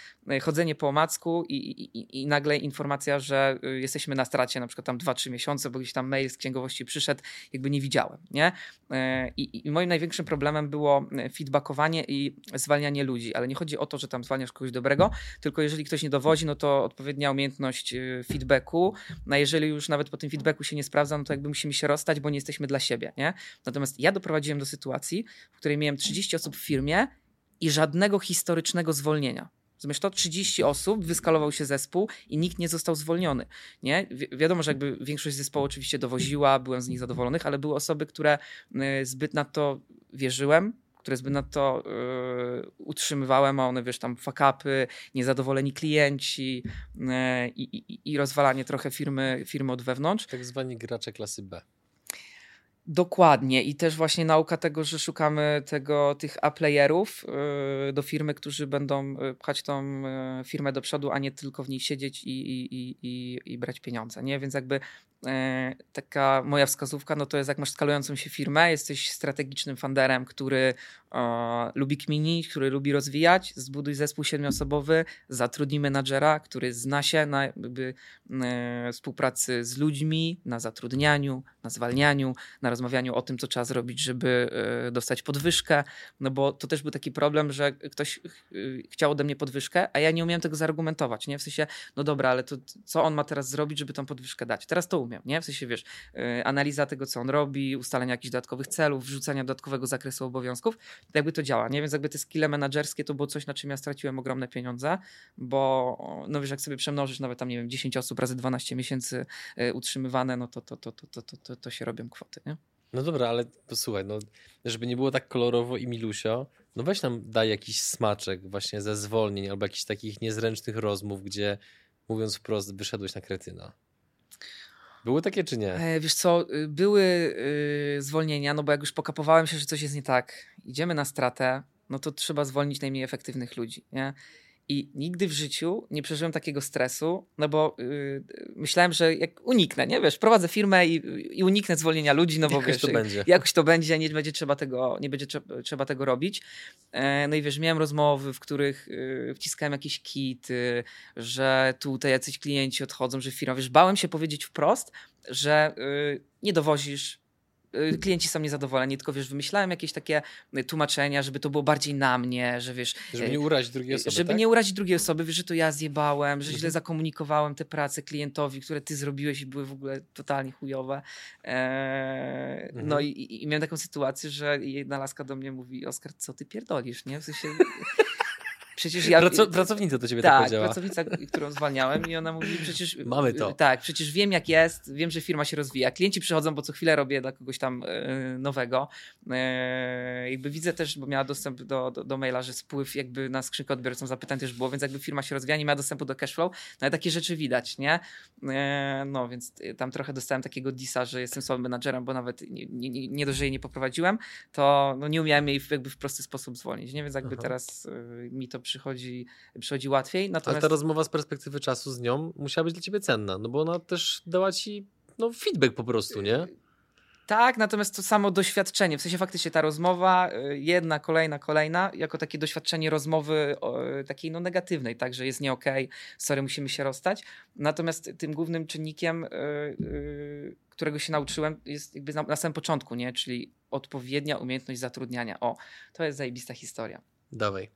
chodzenie po omacku i, i, i nagle informacja, że e, jesteśmy na stracie na przykład tam 2-3 miesiące, bo gdzieś tam mail z księgowości przyszedł, jakby nie widziałem, nie? E, I, I moim największym problemem było feedbackowanie i zwalnianie ludzi, ale nie chodzi o to, że tam zwalniasz kogoś dobrego, tylko jeżeli ktoś nie dowodzi, no to odpowiednia umiejętność y, feedbacku. No jeżeli już nawet po tym feedbacku się nie sprawdza, no to jakby musimy się rozstać, bo nie jesteśmy dla siebie, nie? Natomiast ja doprowadziłem do sytuacji, w której miałem 30 osób w firmie i żadnego historycznego zwolnienia. Rozumiesz to? 30 osób, wyskalował się zespół i nikt nie został zwolniony. Nie? Wi wiadomo, że jakby większość zespołu oczywiście dowoziła, byłem z nich zadowolonych, ale były osoby, które y, zbyt na to wierzyłem, które zbyt na to y, utrzymywałem, a one, wiesz, tam fakapy, niezadowoleni klienci y, i, i, rozwalanie trochę firmy, firmy od wewnątrz. Tak zwani gracze klasy B. Dokładnie i też właśnie nauka tego, że szukamy tego, tych A-playerów yy, do firmy, którzy będą y, pchać tą yy, firmę do przodu, a nie tylko w niej siedzieć i, i, i, i brać pieniądze. Nie? Więc jakby taka moja wskazówka, no to jest jak masz skalującą się firmę, jesteś strategicznym funderem, który e, lubi kminić, który lubi rozwijać, zbuduj zespół siedmioosobowy, zatrudnij menadżera, który zna się na jakby, e, współpracy z ludźmi, na zatrudnianiu, na zwalnianiu, na rozmawianiu o tym, co trzeba zrobić, żeby e, dostać podwyżkę, no bo to też był taki problem, że ktoś e, chciał ode mnie podwyżkę, a ja nie umiałem tego zaargumentować, nie? W sensie, no dobra, ale to co on ma teraz zrobić, żeby tą podwyżkę dać? Teraz to umiem nie? W sensie, wiesz, yy, analiza tego, co on robi, ustalenia jakichś dodatkowych celów, wrzucania dodatkowego zakresu obowiązków, jakby to działa, nie? Więc jakby te skille menedżerskie to było coś, na czym ja straciłem ogromne pieniądze, bo no wiesz, jak sobie przemnożysz nawet tam, nie wiem, 10 osób razy 12 miesięcy yy, utrzymywane, no to, to, to, to, to, to, to, to się robią kwoty, nie? No dobra, ale posłuchaj, no, żeby nie było tak kolorowo i milusio, no weź nam daj jakiś smaczek właśnie ze zwolnień albo jakichś takich niezręcznych rozmów, gdzie mówiąc wprost wyszedłeś na kretyna. Były takie czy nie? E, wiesz co, y, były y, zwolnienia, no bo jak już pokapowałem się, że coś jest nie tak, idziemy na stratę, no to trzeba zwolnić najmniej efektywnych ludzi, nie? I nigdy w życiu nie przeżyłem takiego stresu, no bo yy, myślałem, że jak uniknę, nie wiesz, prowadzę firmę i, i uniknę zwolnienia ludzi, no bo jakoś wiesz, to będzie. jakoś to będzie, nie będzie trzeba tego, nie będzie trzeba, trzeba tego robić. E, no i wiesz, miałem rozmowy, w których yy, wciskałem jakieś kity, że tutaj jacyś klienci odchodzą, że firma, wiesz, bałem się powiedzieć wprost, że yy, nie dowozisz, klienci są niezadowoleni, tylko wiesz, wymyślałem jakieś takie y, tłumaczenia, żeby to było bardziej na mnie, że wiesz... Żeby nie y, urazić drugiej osoby, Żeby tak? nie urazić drugiej osoby, wiesz, że to ja zjebałem, że mhm. źle zakomunikowałem te prace klientowi, które ty zrobiłeś i były w ogóle totalnie chujowe. Eee, mhm. No i, i, i, miałem taką sytuację, że jedna laska do mnie mówi, Oskar, co ty pierdolisz, nie? W sensie... Przecież ja... Praco pracownica do ciebie tak, tak powiedziała. pracownica, którą zwalniałem i ona mówi, przecież... <laughs> Mamy to. Tak, przecież wiem jak jest, wiem, że firma się rozwija. Klienci przychodzą, bo co chwilę robię dla kogoś tam e, nowego. E, jakby widzę też, bo miała dostęp do, do, do, maila, że spływ jakby na skrzynkę odbiorcą zapytań też było, więc jakby firma się rozwija, nie miała dostępu do cashflow. No ale takie rzeczy widać, nie? E, no, więc tam trochę dostałem takiego disa, że jestem słabym menadżerem, bo nawet nie, nie, nie dość, że jej nie poprowadziłem, to no, nie umiałem jej jakby w prosty sposób zwolnić, nie? Więc jakby Aha. teraz mi to przychodzi, przychodzi łatwiej. Natomiast... Ale ta rozmowa z perspektywy czasu z nią musiała być dla ciebie cenna, no bo ona też dała ci no, feedback po prostu, nie? Tak, natomiast to samo doświadczenie, w sensie faktycznie ta rozmowa, y, jedna, kolejna, kolejna, jako takie doświadczenie rozmowy takiej no negatywnej, tak, że jest nie okej, okay, sorry, musimy się rozstać. Natomiast tym głównym czynnikiem, którego się nauczyłem, jest jakby na, na samym początku, nie? czyli odpowiednia umiejętność zatrudniania. O, to jest zajebista historia. Dawaj.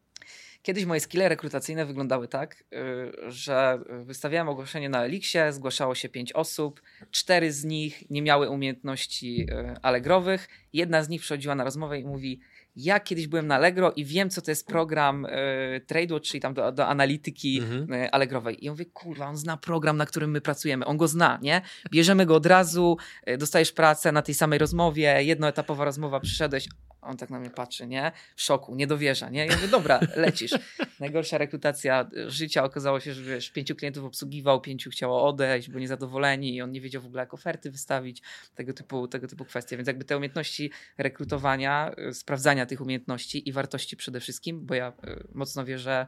Kiedyś moje skille rekrutacyjne wyglądały tak, y, że wystawiałem ogłoszenie na Elixie, zgłaszało się pięć osób, cztery z nich nie miały umiejętności y, allegrowych, jedna z nich przychodziła na rozmowę i mówi ja kiedyś byłem na Allegro i wiem, co to jest program y, TradeWatch, czyli tam do, do analityki mhm. y, Allegrowej. I ja mówię, kurwa, on zna program, na którym my pracujemy. On go zna, nie? Bierzemy go od razu, y, dostajesz pracę na tej samej rozmowie, jednoetapowa rozmowa, przyszedłeś, on tak na mnie patrzy, nie? W szoku, nie dowierza, nie? Ja mówię, dobra, lecisz. <laughs> Najgorsza rekrutacja życia. Okazało się, że wiesz, pięciu klientów obsługiwał, pięciu chciało odejść, bo niezadowoleni i on nie wiedział w ogóle, jak oferty wystawić, tego typu, tego typu kwestie. Więc jakby te umiejętności rekrutowania, y, sprawdzania tych umiejętności i wartości przede wszystkim, bo ja y, mocno wierzę,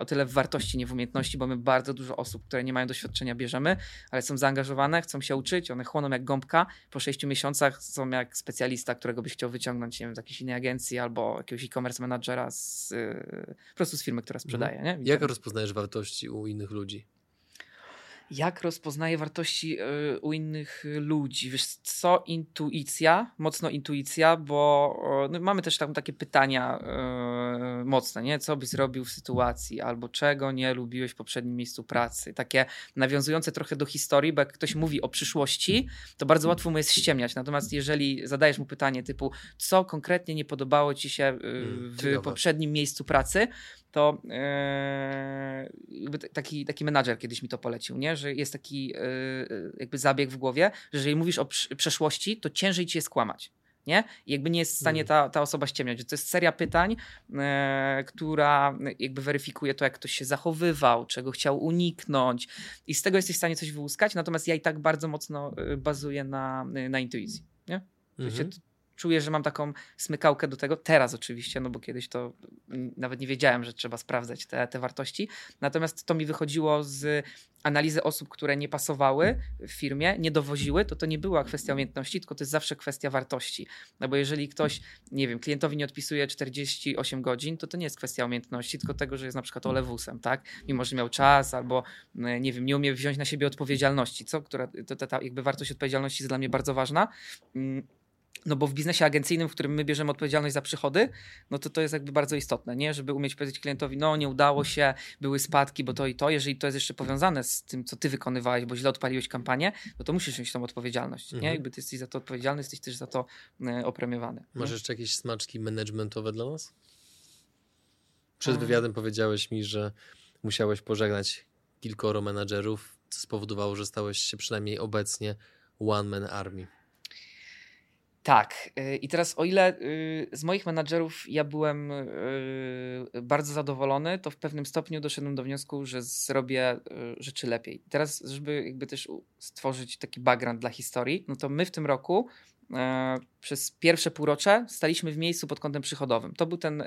o tyle w wartości, nie w umiejętności, bo my bardzo dużo osób, które nie mają doświadczenia, bierzemy, ale są zaangażowane, chcą się uczyć, one chłoną jak gąbka. Po sześciu miesiącach są jak specjalista, którego byś chciał wyciągnąć nie wiem, z jakiejś innej agencji albo jakiegoś e-commerce managera z, e, po prostu z firmy, która sprzedaje. Mhm. Nie? Jak rozpoznajesz wartości u innych ludzi? Jak rozpoznaję wartości y, u innych ludzi? Wiesz co, intuicja, mocno intuicja, bo no, mamy też tam takie pytania y, mocne, nie? Co byś zrobił w sytuacji, albo czego nie lubiłeś w poprzednim miejscu pracy. Takie nawiązujące trochę do historii, bo jak ktoś mówi o przyszłości, to bardzo łatwo mu jest ściemniać. Natomiast jeżeli zadajesz mu pytanie typu, co konkretnie nie podobało ci się mm, w poprzednim miejscu pracy, to yy, taki, taki menadżer kiedyś mi to polecił, nie? Że jest taki yy, jakby zabieg w głowie, że jeżeli mówisz o przeszłości, to ciężej ci jest kłamać. Nie? I jakby nie jest w stanie hmm. ta, ta osoba ściemniać. To jest seria pytań, e, która jakby weryfikuje to, jak ktoś się zachowywał, czego chciał uniknąć i z tego jesteś w stanie coś wyłuskać, natomiast ja i tak bardzo mocno bazuję na, na intuicji. Nie? Mhm czuję, że mam taką smykałkę do tego. Teraz oczywiście, no bo kiedyś to nawet nie wiedziałem, że trzeba sprawdzać te, te wartości. Natomiast to mi wychodziło z analizy osób, które nie pasowały w firmie, nie dowoziły, to to nie była kwestia umiejętności, tylko to jest zawsze kwestia wartości. No bo jeżeli ktoś, nie wiem, klientowi nie odpisuje 48 godzin, to to nie jest kwestia umiejętności, tylko tego, że jest na przykład olewusem, tak? Mimo, że miał czas albo, nie wiem, nie umie wziąć na siebie odpowiedzialności, co? Która, to, ta jakby wartość odpowiedzialności jest dla mnie bardzo ważna. No bo w biznesie agencyjnym, w którym my bierzemy odpowiedzialność za przychody, no to to jest jakby bardzo istotne, nie? Żeby umieć powiedzieć klientowi, no nie udało się, były spadki, bo to i to. Jeżeli to jest jeszcze powiązane z tym, co ty wykonywałeś, bo źle odpaliłeś kampanię, no to musisz mieć tą odpowiedzialność, mhm. nie? Jakby ty jesteś za to odpowiedzialny, jesteś też za to e, opremiowany. Masz nie? jeszcze jakieś smaczki managementowe dla nas? Przed wywiadem powiedziałeś mi, że musiałeś pożegnać kilkoro menadżerów, co spowodowało, że stałeś się przynajmniej obecnie one man army. Tak. Y, I teraz o ile y, z moich menadżerów ja byłem y, bardzo zadowolony, to w pewnym stopniu doszedłem do wniosku, że zrobię rzeczy lepiej. Teraz, żeby jakby też stworzyć taki background dla historii, no to my w tym roku przez pierwsze półrocze staliśmy w miejscu pod kątem przychodowym. To był ten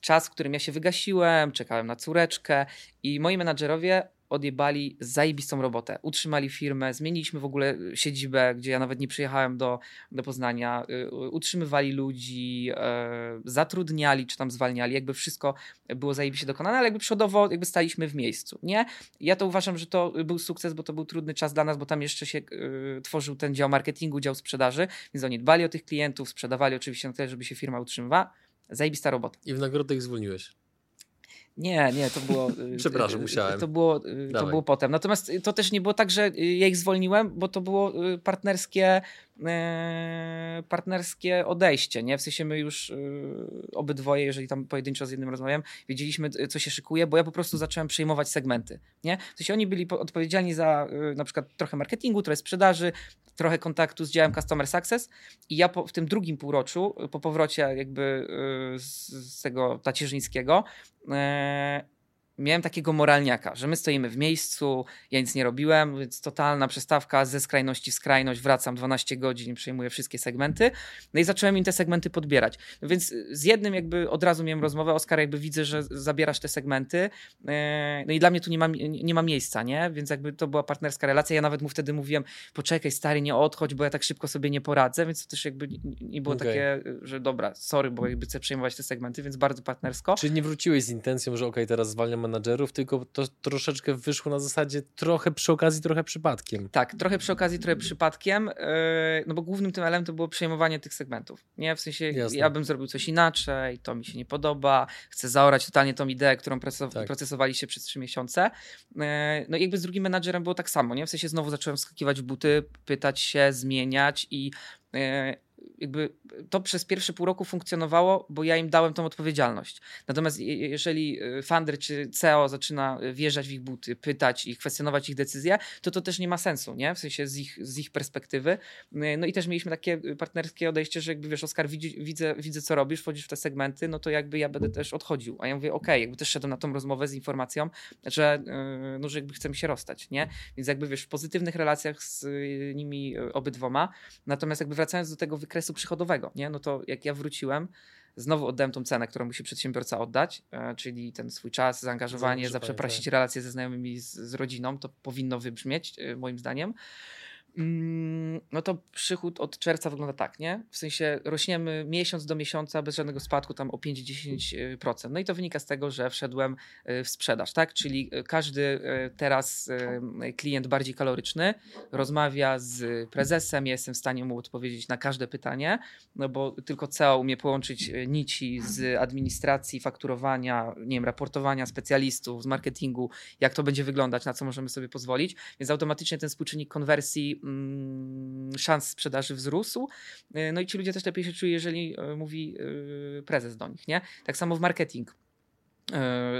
czas, w którym ja się wygasiłem, czekałem na córeczkę i moi menadżerowie odjebali zajebistą robotę. Utrzymali firmę, zmieniliśmy w ogóle siedzibę, gdzie ja nawet nie przyjechałem do, do Poznania. Y, utrzymywali ludzi, e, zatrudniali czy tam zwalniali. Jakby wszystko było zajebiście dokonane, ale jakby przodowo jakby staliśmy w miejscu. Nie? Ja to uważam, że to był sukces, bo to był trudny czas dla nas, bo tam jeszcze się y, tworzył ten dział marketingu, dział sprzedaży, więc oni dbali o tych klientów, sprzedawali oczywiście na tyle, żeby się firma utrzymywała. Zajebista robota. I w nagrodę ich zwolniłeś. Nie, nie, to było. Y, Przepraszam, y, musiałem. To było, y, to było potem. Natomiast to też nie było tak, że ja ich zwolniłem, bo to było partnerskie partnerskie odejście, nie? W sensie my już e, obydwoje, jeżeli tam pojedynczo z jednym rozmawiam, wiedzieliśmy, co się szykuje, bo ja po prostu zacząłem przejmować segmenty, nie? W sensie oni byli odpowiedzialni za e, na przykład trochę marketingu, trochę sprzedaży, trochę kontaktu z działem Customer Success i ja po, w tym drugim półroczu, po powrocie jakby z, z tego tacierzyńskiego, miałem takiego moralniaka, że my stoimy w miejscu, ja nic nie robiłem, więc totalna przestawka ze skrajności w skrajność, wracam 12 godzin, przejmuję wszystkie segmenty, no i zacząłem im te segmenty podbierać. No więc z jednym jakby od razu miałem rozmowę, Oskar, jakby widzę, że zabierasz te segmenty, e, no i dla mnie tu nie ma, nie ma miejsca, nie? Więc jakby to była partnerska relacja, ja nawet mu wtedy mówiłem, poczekaj stary, nie odchodź, bo ja tak szybko sobie nie poradzę, więc to też jakby nie było okay. takie, że dobra, sorry, bo jakby chcę przejmować te segmenty, więc bardzo partnersko. Czyli nie wróciłeś z intencją, że okej, okay, teraz zwalniam menadżerów, tylko to troszeczkę wyszło na zasadzie trochę przy okazji, trochę przypadkiem. Tak, trochę przy okazji, trochę przypadkiem, yy, no bo głównym tym elementem było przejmowanie tych segmentów. Nie, w sensie Jasne. ja bym zrobił coś inaczej, to mi się nie podoba, chcę zaorać totalnie tą ideę, którą tak. procesowaliście przez trzy miesiące. Yy, no i jakby z drugim menadżerem było tak samo, nie? W sensie znowu zacząłem wskakiwać w buty, pytać się, zmieniać i yy, jakby to przez pierwsze pół roku funkcjonowało, bo ja im dałem tą odpowiedzialność. Natomiast jeżeli y, Fander czy CEO zaczyna wjeżdżać w ich buty, pytać i kwestionować ich decyzje, to to też nie ma sensu, nie? W sensie z ich, z ich perspektywy. No i też mieliśmy takie partnerskie odejście, że jakby wiesz, Oskar, widzę, widzę co robisz, wchodzisz w te segmenty, no to jakby ja będę też odchodził. A ja mówię, okej, okay, jakby też szedłem na tą rozmowę z informacją, że, no, że jakby chcemy się rozstać, nie? Więc jakby wiesz, w pozytywnych relacjach z nimi obydwoma. Natomiast jakby wracając do tego wykresu przychodowego, nie? No to jak ja wróciłem, znowu oddałem tą cenę, którą musi przedsiębiorca oddać, e, czyli ten swój czas, zaangażowanie, zaprzeprosić tak. relacje ze znajomymi, z, z, rodziną, to powinno wybrzmieć, e, moim zdaniem. No to przychód od czerwca wygląda tak, nie? W sensie rośniemy miesiąc do miesiąca bez żadnego spadku tam o 5-10%. No i to wynika z tego, że wszedłem w sprzedaż, tak? Czyli każdy teraz klient bardziej kaloryczny rozmawia z prezesem, jestem w stanie mu odpowiedzieć na każde pytanie, no bo tylko CEO umie połączyć nici z administracji, fakturowania, nie wiem, raportowania specjalistów, z marketingu, jak to będzie wyglądać, na co możemy sobie pozwolić, więc automatycznie ten współczynnik konwersji Mm, szans sprzedaży wzrósł. E, no i ci ludzie też lepiej się czują, jeżeli e, mówi e, prezes do nich. Nie? Tak samo w marketing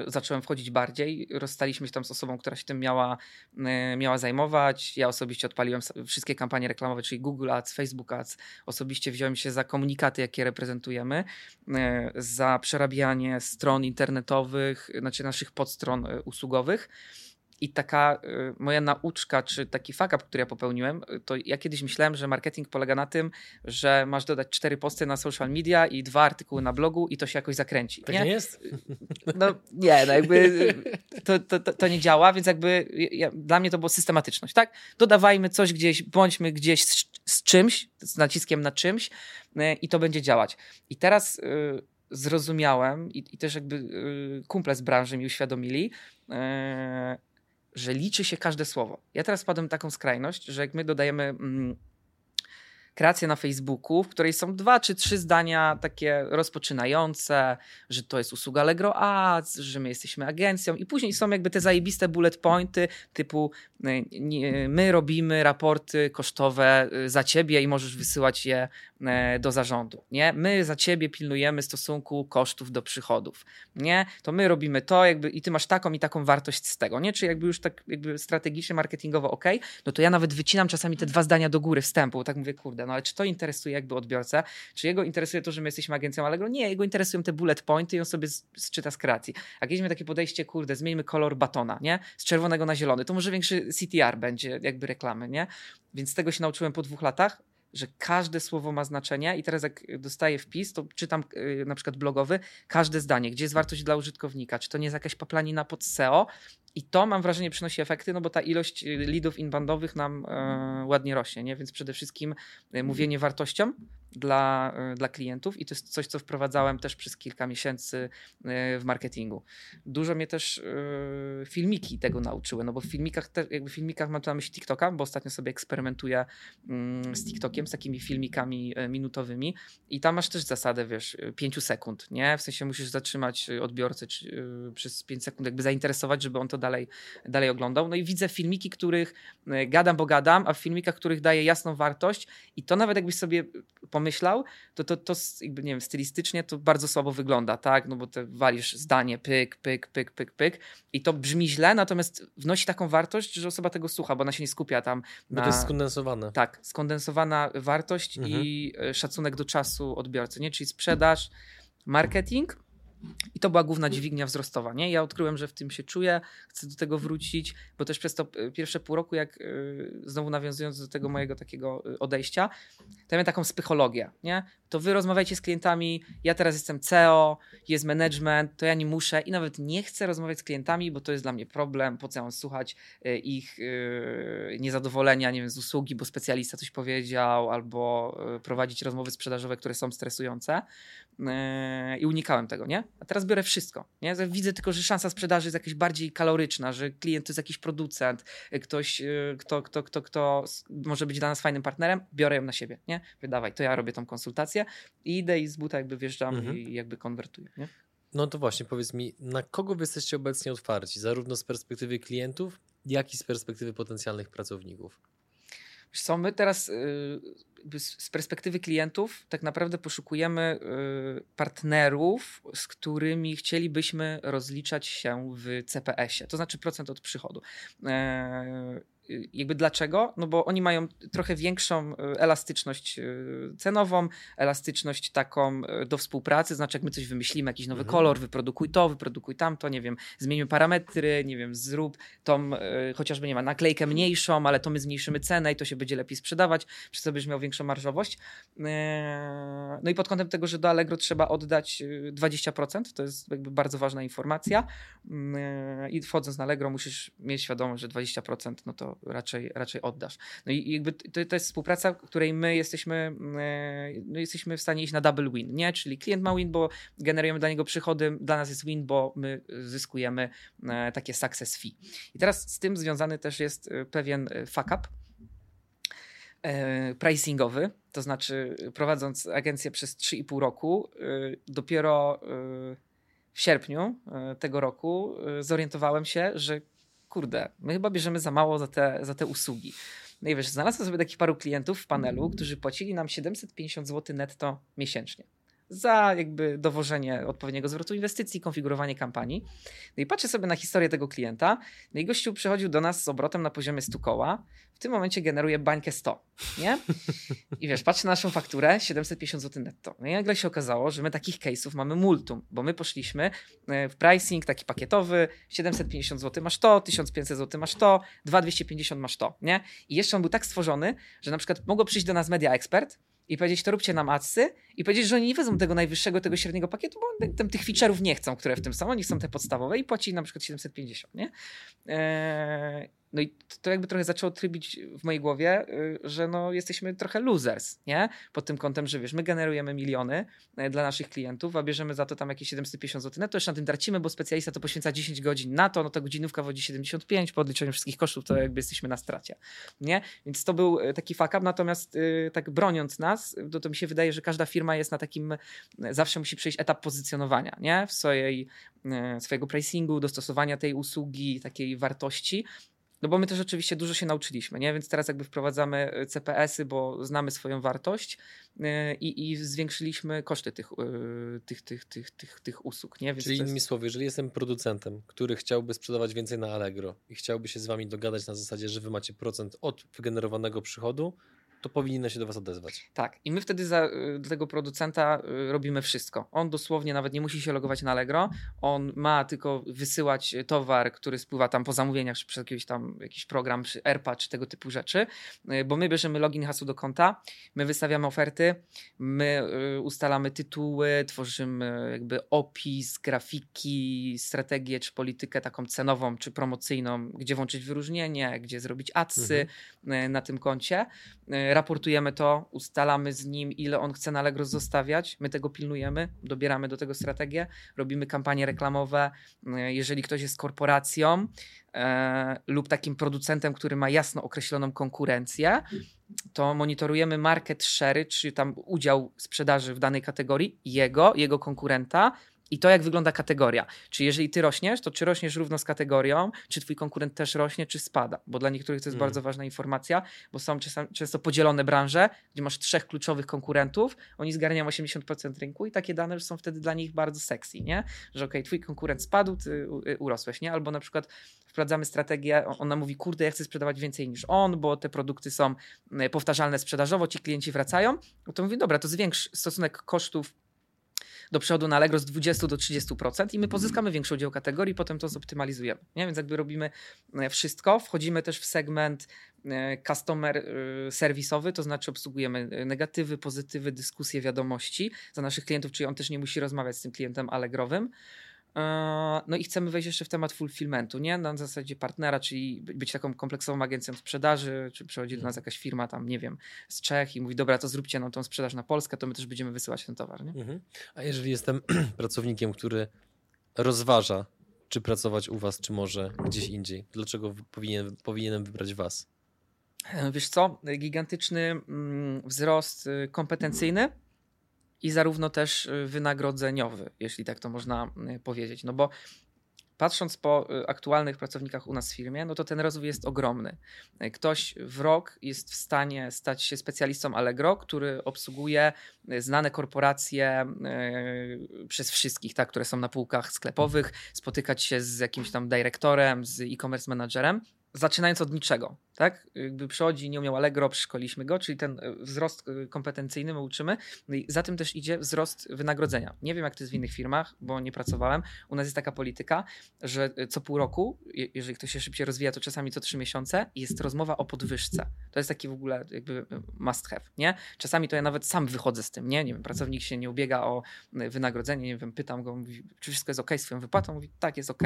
zacząłem wchodzić bardziej. Rozstaliśmy się tam z osobą, która się tym miała, miała zajmować. Ja osobiście odpaliłem wszystkie kampanie reklamowe, czyli Google Ads, Facebook Ads. Osobiście wziąłem się za komunikaty, jakie reprezentujemy, za przerabianie stron internetowych, znaczy naszych podstron usługowych. I taka y, moja nauczka, czy taki fuck up, który ja popełniłem, y, to ja kiedyś myślałem, że marketing polega na tym, że masz dodać cztery posty na social media i dwa artykuły na blogu i to się jakoś zakręci. Tak nie, nie jest? No nie, no jakby to, to, to, to nie działa, więc jakby ja, dla mnie to było systematyczność, tak? Dodawajmy coś gdzieś, bądźmy gdzieś z, z czymś, z naciskiem na czymś y, i to będzie działać. I teraz zrozumiałem i, i, też jakby kumple z branży mi uświadomili, że liczy się każde słowo. Ja teraz wpadłem taką skrajność, że jak my dodajemy mm, kreację na Facebooku, w której są dwa czy trzy zdania takie rozpoczynające, że to jest usługa Allegro Ads, że my jesteśmy agencją i później są jakby te zajebiste bullet pointy typu y, my robimy raporty kosztowe y, za ciebie i możesz wysyłać je y, do zarządu, nie? My za ciebie pilnujemy stosunku kosztów do przychodów, nie? To my robimy to jakby i ty masz taką i taką wartość z tego, nie? Czy jakby już tak jakby strategicznie, marketingowo ok, no to ja nawet wycinam czasami te dwa zdania do góry wstępu, tak mówię, kurde, no ale czy to interesuje jakby odbiorcę? Czy jego interesuje to, że my jesteśmy agencją Allegro? Nie, jego interesują te bullet pointy i on sobie zczyta z kreacji. Jak mieliśmy takie podejście, kurde, zmieńmy kolor batona, nie? Z czerwonego na zielony, to może większy CTR będzie jakby reklamy, nie? Więc tego się nauczyłem po dwóch latach, że każde słowo ma znaczenie i teraz jak dostaję wpis, to czytam yy, na przykład blogowy, każde zdanie, gdzie jest wartość dla użytkownika, czy to nie jest jakaś paplanina pod SEO i to mam wrażenie przynosi efekty, no bo ta ilość y, leadów inboundowych nam yy, ładnie rośnie, nie? więc przede wszystkim yy, mówienie wartością dla, y, dla klientów i to jest coś, co wprowadzałem też przez kilka miesięcy y, w marketingu. Dużo mnie też y, filmiki tego nauczyły, no bo w filmikach, jakby w filmikach mam tu na myśli TikToka, bo ostatnio sobie eksperymentuję mm, z TikTokiem, z takimi filmikami minutowymi i tam masz też zasadę, wiesz, 5 sekund, nie? W sensie musisz zatrzymać odbiorcę czy, przez 5 sekund, jakby zainteresować, żeby on to dalej, dalej oglądał. No i widzę filmiki, których gadam, bo gadam, a w filmikach, których daję jasną wartość i to nawet jakbyś sobie pomyślał, pomyślał, to, to, to jakby, nie wiem, stylistycznie to bardzo słabo wygląda, tak? No bo te walisz zdanie, pyk, pyk, pyk, pyk, pyk i to brzmi źle, natomiast wnosi taką wartość, że osoba tego słucha, bo ona się nie skupia tam na... Bo to jest skondensowane. Tak, skondensowana wartość mhm. i e, szacunek do czasu odbiorcy, nie? Czyli sprzedaż, marketing, i to była główna dźwignia wzrostowa. Nie? Ja odkryłem, że w tym się czuję, chcę do tego wrócić, bo też przez to e, pierwsze pół roku, jak yy, znowu nawiązując do tego mojego takiego e, odejścia, to miałem taką psychologię. Nie? To wy rozmawiajcie z klientami, ja teraz jestem CEO, jest management, to ja nie muszę i nawet nie chcę rozmawiać z klientami, bo to jest dla mnie problem, po co mam słuchać ich niezadowolenia, nie wiem, z usługi, bo specjalista coś powiedział, albo prowadzić rozmowy sprzedażowe, które są stresujące. I unikałem tego, nie? A teraz biorę wszystko. Nie? Widzę tylko, że szansa sprzedaży jest jakaś bardziej kaloryczna, że klient to jest jakiś producent, y, ktoś, y, kto, kto, kto, kto może być dla nas fajnym partnerem, biorę ją na siebie. Nie? Wydawaj, to ja robię tą konsultację i idę i z buta jakby wjeżdżam mhm. i jakby konwertuję. Nie? No to właśnie, powiedz mi, na kogo wy jesteście obecnie otwarci, zarówno z perspektywy klientów, jak i z perspektywy potencjalnych pracowników? Wiesz co, my teraz y, z perspektywy klientów tak naprawdę poszukujemy y, partnerów, z którymi chcielibyśmy rozliczać się w CPS-ie, to znaczy procent od przychodu. Y, jakby dlaczego? No bo oni mają trochę większą y, elastyczność y, cenową, elastyczność taką do współpracy, znaczy jak my coś wymyślimy, jakiś nowy mhm. kolor, wyprodukuj to, wyprodukuj tamto, nie wiem, zmienimy parametry, nie wiem, zrób tą chociażby, nie ma, naklejkę mniejszą, ale to my zmniejszymy cenę i to się będzie lepiej sprzedawać, przez co będziesz miał większą marżowość. No i pod kątem tego, że do Allegro trzeba oddać 20%, to jest jakby bardzo ważna informacja i wchodząc na Allegro musisz mieć świadomość, że 20% no to raczej, raczej oddasz. No i jakby to, to jest współpraca, której my jesteśmy, no jesteśmy w stanie iść na double win, nie? Czyli klient ma win, bo generujemy dla niego przychody, dla nas jest win, bo my zyskujemy takie success fee. I teraz z tym związany też jest pewien fuck up, pricingowy, to znaczy prowadząc agencję przez 3,5 roku, dopiero w sierpniu e, tego roku e, zorientowałem się, że kurde, my chyba bierzemy za mało za te, za te usługi. No i wiesz, znalazłem sobie takich paru klientów w panelu, którzy płacili nam 750 zł netto miesięcznie za jakby dowożenie odpowiedniego zwrotu inwestycji, konfigurowanie kampanii. No i patrzę sobie na historię tego klienta. No i gościu przychodził do nas z obrotem na poziomie 100 koła. W tym momencie generuje bańkę 100, nie? I wiesz, patrzę na naszą fakturę, 750 zł netto. No i nagle się okazało, że my takich case'ów mamy multum, bo my poszliśmy e, w pricing taki pakietowy, 750 zł masz to, 1500 zł masz to, 2250 masz to, nie? I jeszcze on był tak stworzony, że na przykład mogło przyjść do nas media ekspert, i powiedzieć, to róbcie nam adsy i powiedzieć, że oni nie wezmą tego najwyższego, tego średniego pakietu, bo tam tych feature'ów nie chcą, które w tym są, oni chcą te podstawowe i płaci na przykład 750, nie? Eee, no i to jakby trochę zaczęło trybić w mojej głowie, y, że no jesteśmy trochę losers, nie? Pod tym kątem, że wiesz, my generujemy miliony e, dla naszych klientów, a bierzemy za to tam jakieś 750 zł to jeszcze na tym tracimy, bo specjalista to poświęca 10 godzin na to, no to godzinówka wodzi 75, po odliczeniu wszystkich kosztów to jakby jesteśmy na stracie, nie? Więc to był e, taki fuck up, natomiast y, tak broniąc nas, to, to mi się wydaje, że każda firma jest na takim, e, zawsze musi przejść etap pozycjonowania, nie? W swojej, swojego pricingu, dostosowania tej usługi, takiej wartości, no bo my też oczywiście dużo się nauczyliśmy, nie? Więc teraz jakby wprowadzamy e, CPS-y, bo znamy swoją wartość yy, i zwiększyliśmy koszty tych, yy, tych, tych, tych, tych, tych usług, nie? Więc Czyli innymi jest... słowy, jeżeli jestem producentem, który chciałby sprzedawać więcej na Allegro i chciałby się z wami dogadać na zasadzie, że wy macie procent od wygenerowanego przychodu, to powinno się do Was odezwać. Tak, i my wtedy za, y, dla tego producenta y, robimy wszystko. On dosłownie nawet nie musi się logować na Allegro, on ma tylko wysyłać towar, który spływa tam po zamówieniach, czy przez jakiś tam jakiś program, czy AirPad, czy tego typu rzeczy, y, bo my bierzemy login, hasło do konta, my wystawiamy oferty, my ustalamy tytuły, tworzymy jakby opis, grafiki, strategię, czy politykę taką cenową, czy promocyjną, gdzie włączyć wyróżnienie, gdzie zrobić adsy mhm. na tym koncie raportujemy to, ustalamy z nim, ile on chce na Allegro zostawiać, my tego pilnujemy, dobieramy do tego strategię, robimy kampanie reklamowe. E, jeżeli ktoś jest korporacją e, lub takim producentem, który ma jasno określoną konkurencję, to monitorujemy market share, czy tam udział sprzedaży w danej kategorii, jego, jego konkurenta, i to, jak wygląda kategoria. Czy jeżeli ty rośniesz, to czy rośniesz równo z kategorią, czy twój konkurent też rośnie, czy spada. Bo dla niektórych to jest mm. bardzo ważna informacja, bo są często podzielone branże, gdzie masz trzech kluczowych konkurentów, oni zgarniają 80% rynku i takie dane są wtedy dla nich bardzo sexy, nie? Że okej, okay, twój konkurent spadł, ty y, urosłeś, nie? Albo na przykład wprowadzamy strategię, ona mówi, kurde, ja chcę sprzedawać więcej niż on, bo te produkty są y, powtarzalne sprzedażowo, ci klienci wracają, no to mówi, dobra, to zwiększ stosunek kosztów do przodu na Allegro z 20 do 30% i my pozyskamy większy udział kategorii, potem to zoptymalizujemy. Nie? Więc jakby robimy e, wszystko, wchodzimy też w segment e, customer e, serwisowy, to znaczy obsługujemy negatywy, pozytywy, dyskusje, wiadomości za naszych klientów, czyli on też nie musi rozmawiać z tym klientem Allegrowym. E, no i chcemy wejść jeszcze w temat fulfillmentu, nie? Na zasadzie partnera, czyli być taką kompleksową agencją sprzedaży, czy przychodzi do nas mhm. jakaś firma tam, nie wiem, z Czech i mówi, dobra, to zróbcie nam tą sprzedaż na Polskę, to my też będziemy wysyłać ten towar, nie? Mhm. A jeżeli jestem <clears throat> pracownikiem, który rozważa, czy pracować u was, czy może gdzieś indziej, dlaczego powinien, powinienem wybrać was? E, wiesz co, gigantyczny mm, wzrost y, kompetencyjny, i zarówno też y, wynagrodzeniowy, jeśli tak to można y, powiedzieć. No bo patrząc po y, aktualnych pracownikach u nas w firmie, no to ten rozwój jest ogromny. Ktoś w rok jest w stanie stać się specjalistą Allegro, który obsługuje znane korporacje przez wszystkich, tak, które są na półkach sklepowych, spotykać się z jakimś tam dyrektorem, z e-commerce managerem zaczynając od niczego, tak? Jakby przychodzi, nie umiał Allegro, przeszkoliliśmy go, czyli ten e, wzrost e, kompetencyjny my uczymy. No i za tym też idzie wzrost wynagrodzenia. Nie wiem, jak to jest w innych firmach, bo nie pracowałem. U nas jest taka polityka, że e, co pół roku, jeżeli ktoś się szybciej rozwija, to czasami co trzy miesiące jest rozmowa o podwyżce. To jest taki w ogóle jakby must have, nie? Czasami to ja nawet sam wychodzę z tym, nie? Nie wiem, pracownik się nie ubiega o wynagrodzenie, nie wiem, pytam go, mówi, czy wszystko jest ok z swoją wypłatą? Mówi, tak, jest ok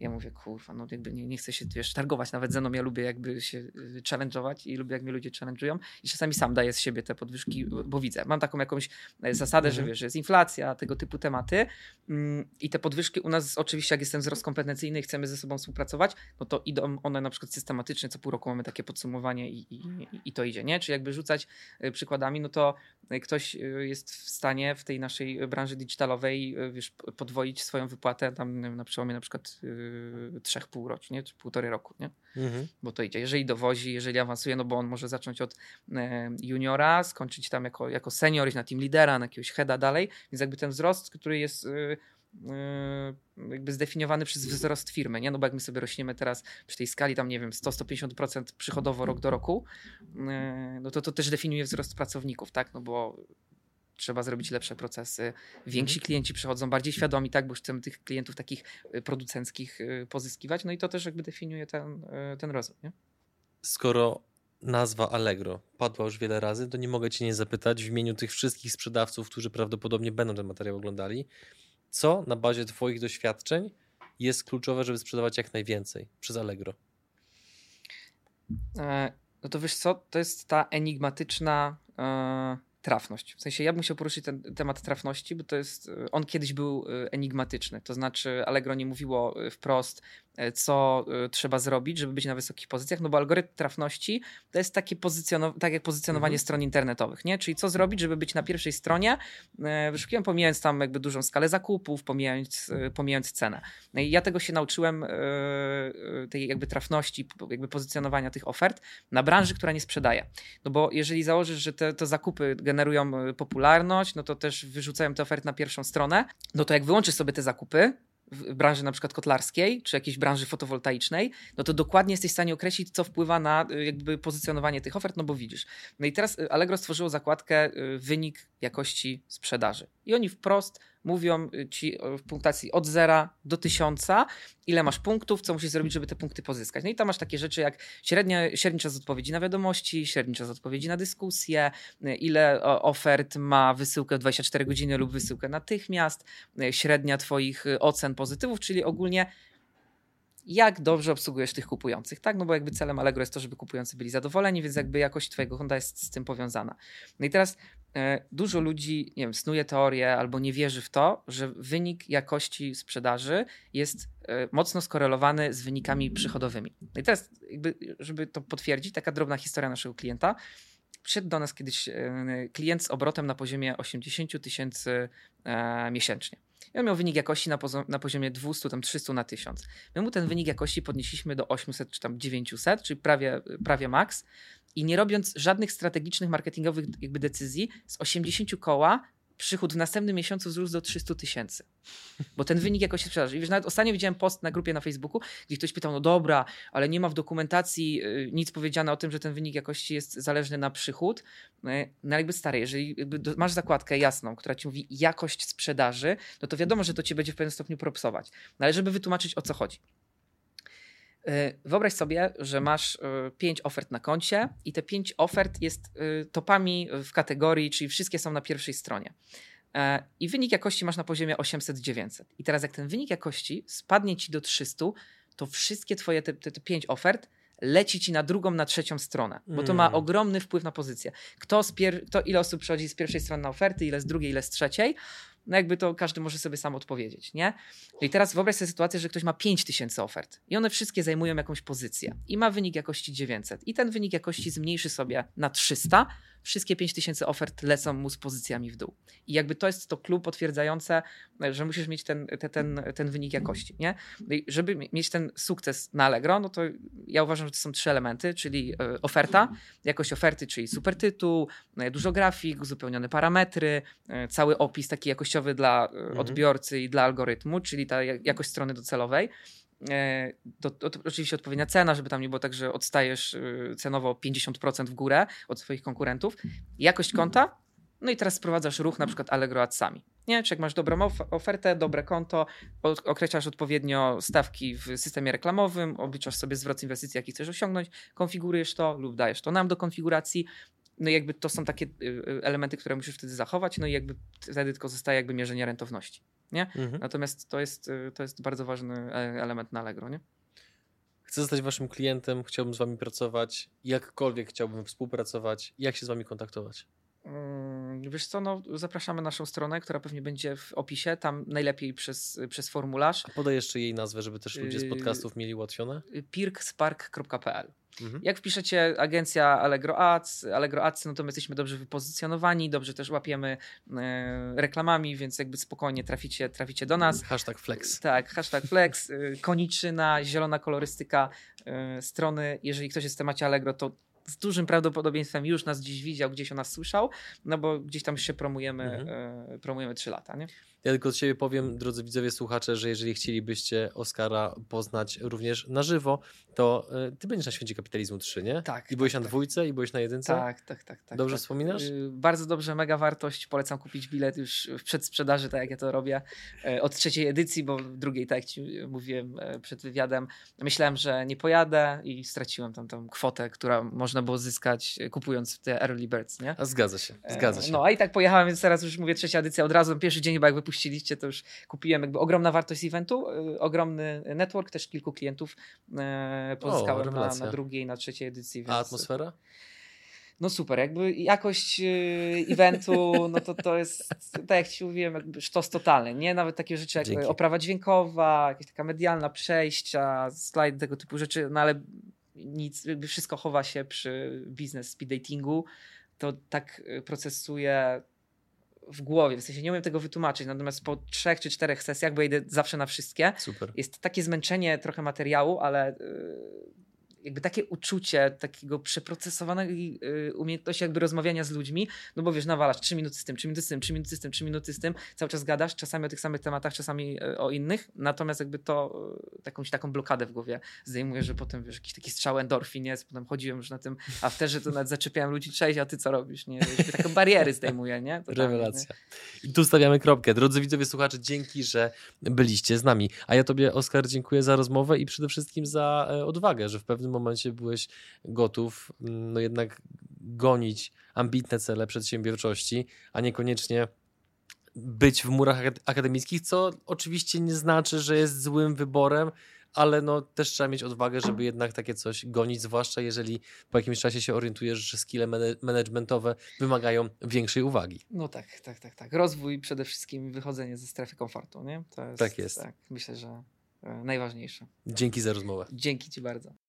Ja mówię, kurwa, no jakby nie, nie chcę się, wiesz, targować nawet ze mną, ja lubię jakby się y, challenge'ować i lubię, jak mnie ludzie challenge'ują i czasami sam daję z siebie te podwyżki, bo widzę. Mam taką jakąś e, zasadę, mhm. że wiesz, że jest inflacja, tego typu tematy mm, i te podwyżki u nas oczywiście, jak jestem wzrost kompetencyjny i chcemy ze sobą współpracować, no to idą one na przykład systematycznie, co pół roku mamy takie podsumowanie i, i, i to idzie, nie? Czy jakby rzucać e, przykładami, no to e, ktoś jest w stanie w tej naszej branży digitalowej, wiesz, podwoić swoją wypłatę tam na przełomie na przykład trzech półrocznie, czy półtorej roku, nie? Mhm. Bo to idzie. Jeżeli dowozi, jeżeli awansuje, no bo on może zacząć od e, juniora, skończyć tam jako, jako senior, iść na team lidera, na jakiegoś heada dalej, więc jakby ten wzrost, który jest e, e, jakby zdefiniowany przez wzrost firmy, nie? No bo jak my sobie rośniemy teraz przy tej skali tam, nie wiem, 100-150% przychodowo rok do roku, no to to też definiuje wzrost pracowników, tak? No bo trzeba zrobić lepsze procesy. Więksi mhm. klienci przychodzą bardziej świadomi, tak, bo chcemy tych klientów takich y, producenckich y, pozyskiwać. No i to też jakby definiuje ten, y, ten rozwój. Nie? Skoro nazwa Allegro padła już wiele razy, to nie mogę Cię nie zapytać w imieniu tych wszystkich sprzedawców, którzy prawdopodobnie będą ten materiał oglądali, co na bazie Twoich doświadczeń jest kluczowe, żeby sprzedawać jak najwięcej przez Allegro? E, no to wiesz co, to jest ta enigmatyczna e, trafność. W sensie ja bym chciał poruszyć ten temat trafności, bo to jest, on kiedyś był e, enigmatyczny. To znaczy Allegro nie mówiło e, wprost, E, co e, trzeba zrobić, żeby być na wysokich pozycjach, no bo algorytm trafności to jest takie pozycjonowanie, tak jak pozycjonowanie mhm. stron internetowych, nie? Czyli co zrobić, żeby być na pierwszej stronie, e, wyszukiłem pomijając tam jakby dużą skalę zakupów, pomijając, pomijając cenę. No i ja tego się nauczyłem, tej jakby trafności, jakby pozycjonowania tych ofert na branży, która nie sprzedaje. No bo jeżeli założysz, że te, te zakupy generują popularność, no to też wyrzucają te oferty na pierwszą stronę, no to jak wyłączysz sobie te zakupy, w branży na przykład kotlarskiej, czy jakiejś branży fotowoltaicznej, no to dokładnie jesteś w stanie określić, co wpływa na y, jakby pozycjonowanie tych ofert, no bo widzisz. No i teraz y, Allegro stworzyło zakładkę y, wynik jakości sprzedaży. I oni wprost mówią ci w punktacji od zera do tysiąca, ile masz punktów, co musisz zrobić, żeby te punkty pozyskać. No i tam masz takie rzeczy jak średnia, średni czas odpowiedzi na wiadomości, średni czas odpowiedzi na dyskusję, ile ofert ma wysyłkę 24 godziny lub wysyłkę natychmiast, średnia twoich ocen pozytywów, czyli ogólnie jak dobrze obsługujesz tych kupujących, tak? No bo jakby celem Allegro jest to, żeby kupujący byli zadowoleni, więc jakby jakość twojego konta jest z tym powiązana. No i teraz e, dużo ludzi, nie wiem, snuje teorię albo nie wierzy w to, że wynik jakości sprzedaży jest e, mocno skorelowany z wynikami przychodowymi. No i teraz jakby, żeby to potwierdzić, taka drobna historia naszego klienta. Przyszedł do nas kiedyś e, klient z obrotem na poziomie 80 tysięcy miesięcznie. I on miał wynik jakości na, na poziomie 200, tam 300 na 1000. My mu ten wynik jakości podnieśliśmy do 800 czy tam 900, czyli prawie, prawie max. I nie robiąc żadnych strategicznych, marketingowych jakby decyzji, z 80 koła przychód w następnym miesiącu wzrósł do 300 tysięcy. Bo ten wynik jakoś się sprzedaży. I wiesz, nawet ostatnio widziałem post na grupie na Facebooku, gdzie ktoś pytał, no dobra, ale nie ma w dokumentacji y, nic powiedziane o tym, że ten wynik jakości jest zależny na przychód. Y, no jakby stary, jeżeli masz zakładkę jasną, która ci mówi jakość sprzedaży, no to wiadomo, że to cię będzie w pewnym stopniu propsować. No ale żeby wytłumaczyć o co chodzi. Y, wyobraź sobie, że masz y, pięć ofert na koncie i te pięć ofert jest y, topami w kategorii, czyli wszystkie są na pierwszej stronie. E, I wynik jakości masz na poziomie 800-900. I teraz, jak ten wynik jakości spadnie ci do 300, to wszystkie twoje te, te, te pięć ofert leci ci na drugą, na trzecią stronę, bo to ma mm. ogromny wpływ na pozycję. Kto, z pier- kto ile osób przychodzi z pierwszej strony na oferty, ile z drugiej, ile z trzeciej, no jakby to każdy może sobie sam odpowiedzieć, nie? No i teraz wyobraź sobie sytuację, że ktoś ma 5000 ofert i one wszystkie zajmują jakąś pozycję i ma wynik jakości 900 i ten wynik jakości zmniejszy sobie na 300, wszystkie 5000 ofert lecą mu z pozycjami w dół. I jakby to jest to klub potwierdzające, że musisz mieć ten, ten, ten, ten wynik jakości, nie? I żeby mieć ten sukces na Allegro, no to ja uważam, że to są trzy elementy, czyli e, oferta, jakość oferty, czyli super tytuł, e, dużo grafik, uzupełnione parametry, e, cały opis taki jakościowy dla mhm. odbiorcy i dla algorytmu, czyli ta jakość strony docelowej. To, to, to, oczywiście odpowiednia cena, żeby tam nie było tak, że odstajesz cenowo 50% w górę od swoich konkurentów. Jakość konta, no i teraz sprowadzasz ruch na przykład Allegro Adsami. Nie? Czy jak masz dobrą ofertę, dobre konto, określasz odpowiednio stawki w systemie reklamowym, obliczasz sobie zwrot inwestycji, jaki chcesz osiągnąć, konfigurujesz to lub dajesz to nam do konfiguracji. No i jakby to są takie y, elementy, które musisz wtedy zachować, no i jakby wtedy tylko zostaje jakby mierzenie rentowności. Nie? Mhm. Natomiast to jest, y, to jest bardzo ważny e, element na Allegro, nie? Chcę zostać waszym klientem, chciałbym z wami pracować, jakkolwiek chciałbym współpracować. Jak się z wami kontaktować? Mm, Wiesz co, no, zapraszamy na naszą stronę, która pewnie będzie w opisie, tam najlepiej przez, przez formularz A podaj jeszcze jej nazwę, żeby też ludzie z Yy, podcastów mieli ułatwione. y, pirkspark.pl. Mhm. Jak wpiszecie agencja Allegro Ads, Allegro Ads, no to my jesteśmy dobrze wypozycjonowani, dobrze też łapiemy e, reklamami, więc jakby spokojnie traficie, traficie do nas. Hashtag flex. Tak, hashtag flex, y, koniczyna, zielona kolorystyka y, strony. Jeżeli ktoś jest w temacie Allegro, to z dużym prawdopodobieństwem już nas gdzieś widział, gdzieś o nas słyszał, no bo gdzieś tam się promujemy, Mhm. y, promujemy 3 lata, nie? Ja tylko od siebie powiem, drodzy widzowie, słuchacze, że jeżeli chcielibyście Oskara poznać również na żywo, to y, ty będziesz na Święcie Kapitalizmu 3, nie? Tak, I byłeś tak, na tak. dwójce, i byłeś na jedynce? Tak, tak, tak. tak Dobrze tak. wspominasz? Y, Bardzo dobrze, mega wartość. Polecam kupić bilet już w przedsprzedaży, tak jak ja to robię, e, od trzeciej edycji, bo w drugiej, tak jak ci mówiłem e, przed wywiadem, myślałem, że nie pojadę i straciłem tam tą kwotę, która można było zyskać e, kupując te early birds, nie? A zgadza się, zgadza się. No, a i tak pojechałem, więc teraz już mówię trzecia edycja od razu. Pierwszy dzień chyba jak wypuściliście, to już kupiłem jakby ogromna wartość eventu, y, ogromny network, też kilku klientów e, pozyskałem na, rewelacja. na drugiej, na trzeciej edycji. Więc, A atmosfera? No super, jakby jakość y, eventu, <laughs> no to to jest, tak jak ci mówiłem, jakby sztos totalny, nie? Nawet takie rzeczy jak Dzięki. oprawa dźwiękowa, jakaś taka medialna przejścia, slajd, tego typu rzeczy, no ale nic, jakby wszystko chowa się przy biznes speed datingu, to tak y, procesuje w głowie, w sensie nie umiem tego wytłumaczyć, natomiast po trzech czy czterech sesjach, bo idę zawsze na wszystkie, Super. jest takie zmęczenie trochę materiału, ale y, jakby takie uczucie takiego przeprocesowanej y, umiejętności jakby rozmawiania z ludźmi, no bo wiesz, nawalasz 3 minuty z tym, 3 minuty z tym, 3 minuty z tym, 3 minuty z tym, cały czas gadasz, czasami o tych samych tematach, czasami y, o innych, natomiast jakby to y, jakąś taką blokadę w głowie zdejmuje, że potem wiesz, jakiś taki strzał endorfin jest, potem chodziłem już na tym afterze, to nawet zaczepiałem ludzi, cześć, a ty co robisz, nie? Jakby takie bariery zdejmuje, nie? Nie? Rewelacja. I tu stawiamy kropkę. Drodzy widzowie, słuchacze, dzięki, że byliście z nami. A ja Tobie, Oskar, dziękuję za rozmowę i przede wszystkim za e, odwagę, że w pewnym momencie byłeś gotów mm, no jednak gonić ambitne cele przedsiębiorczości, a niekoniecznie być w murach akad- akademickich, co oczywiście nie znaczy, że jest złym wyborem, ale no też trzeba mieć odwagę, żeby jednak takie coś gonić, zwłaszcza jeżeli po jakimś czasie się orientujesz, że skille managementowe wymagają większej uwagi. No tak, tak, tak, tak. Rozwój przede wszystkim, wychodzenie ze strefy komfortu, nie? To jest, Tak jest. Tak, myślę, że e, najważniejsze. Dzięki za rozmowę. Dzięki Ci bardzo.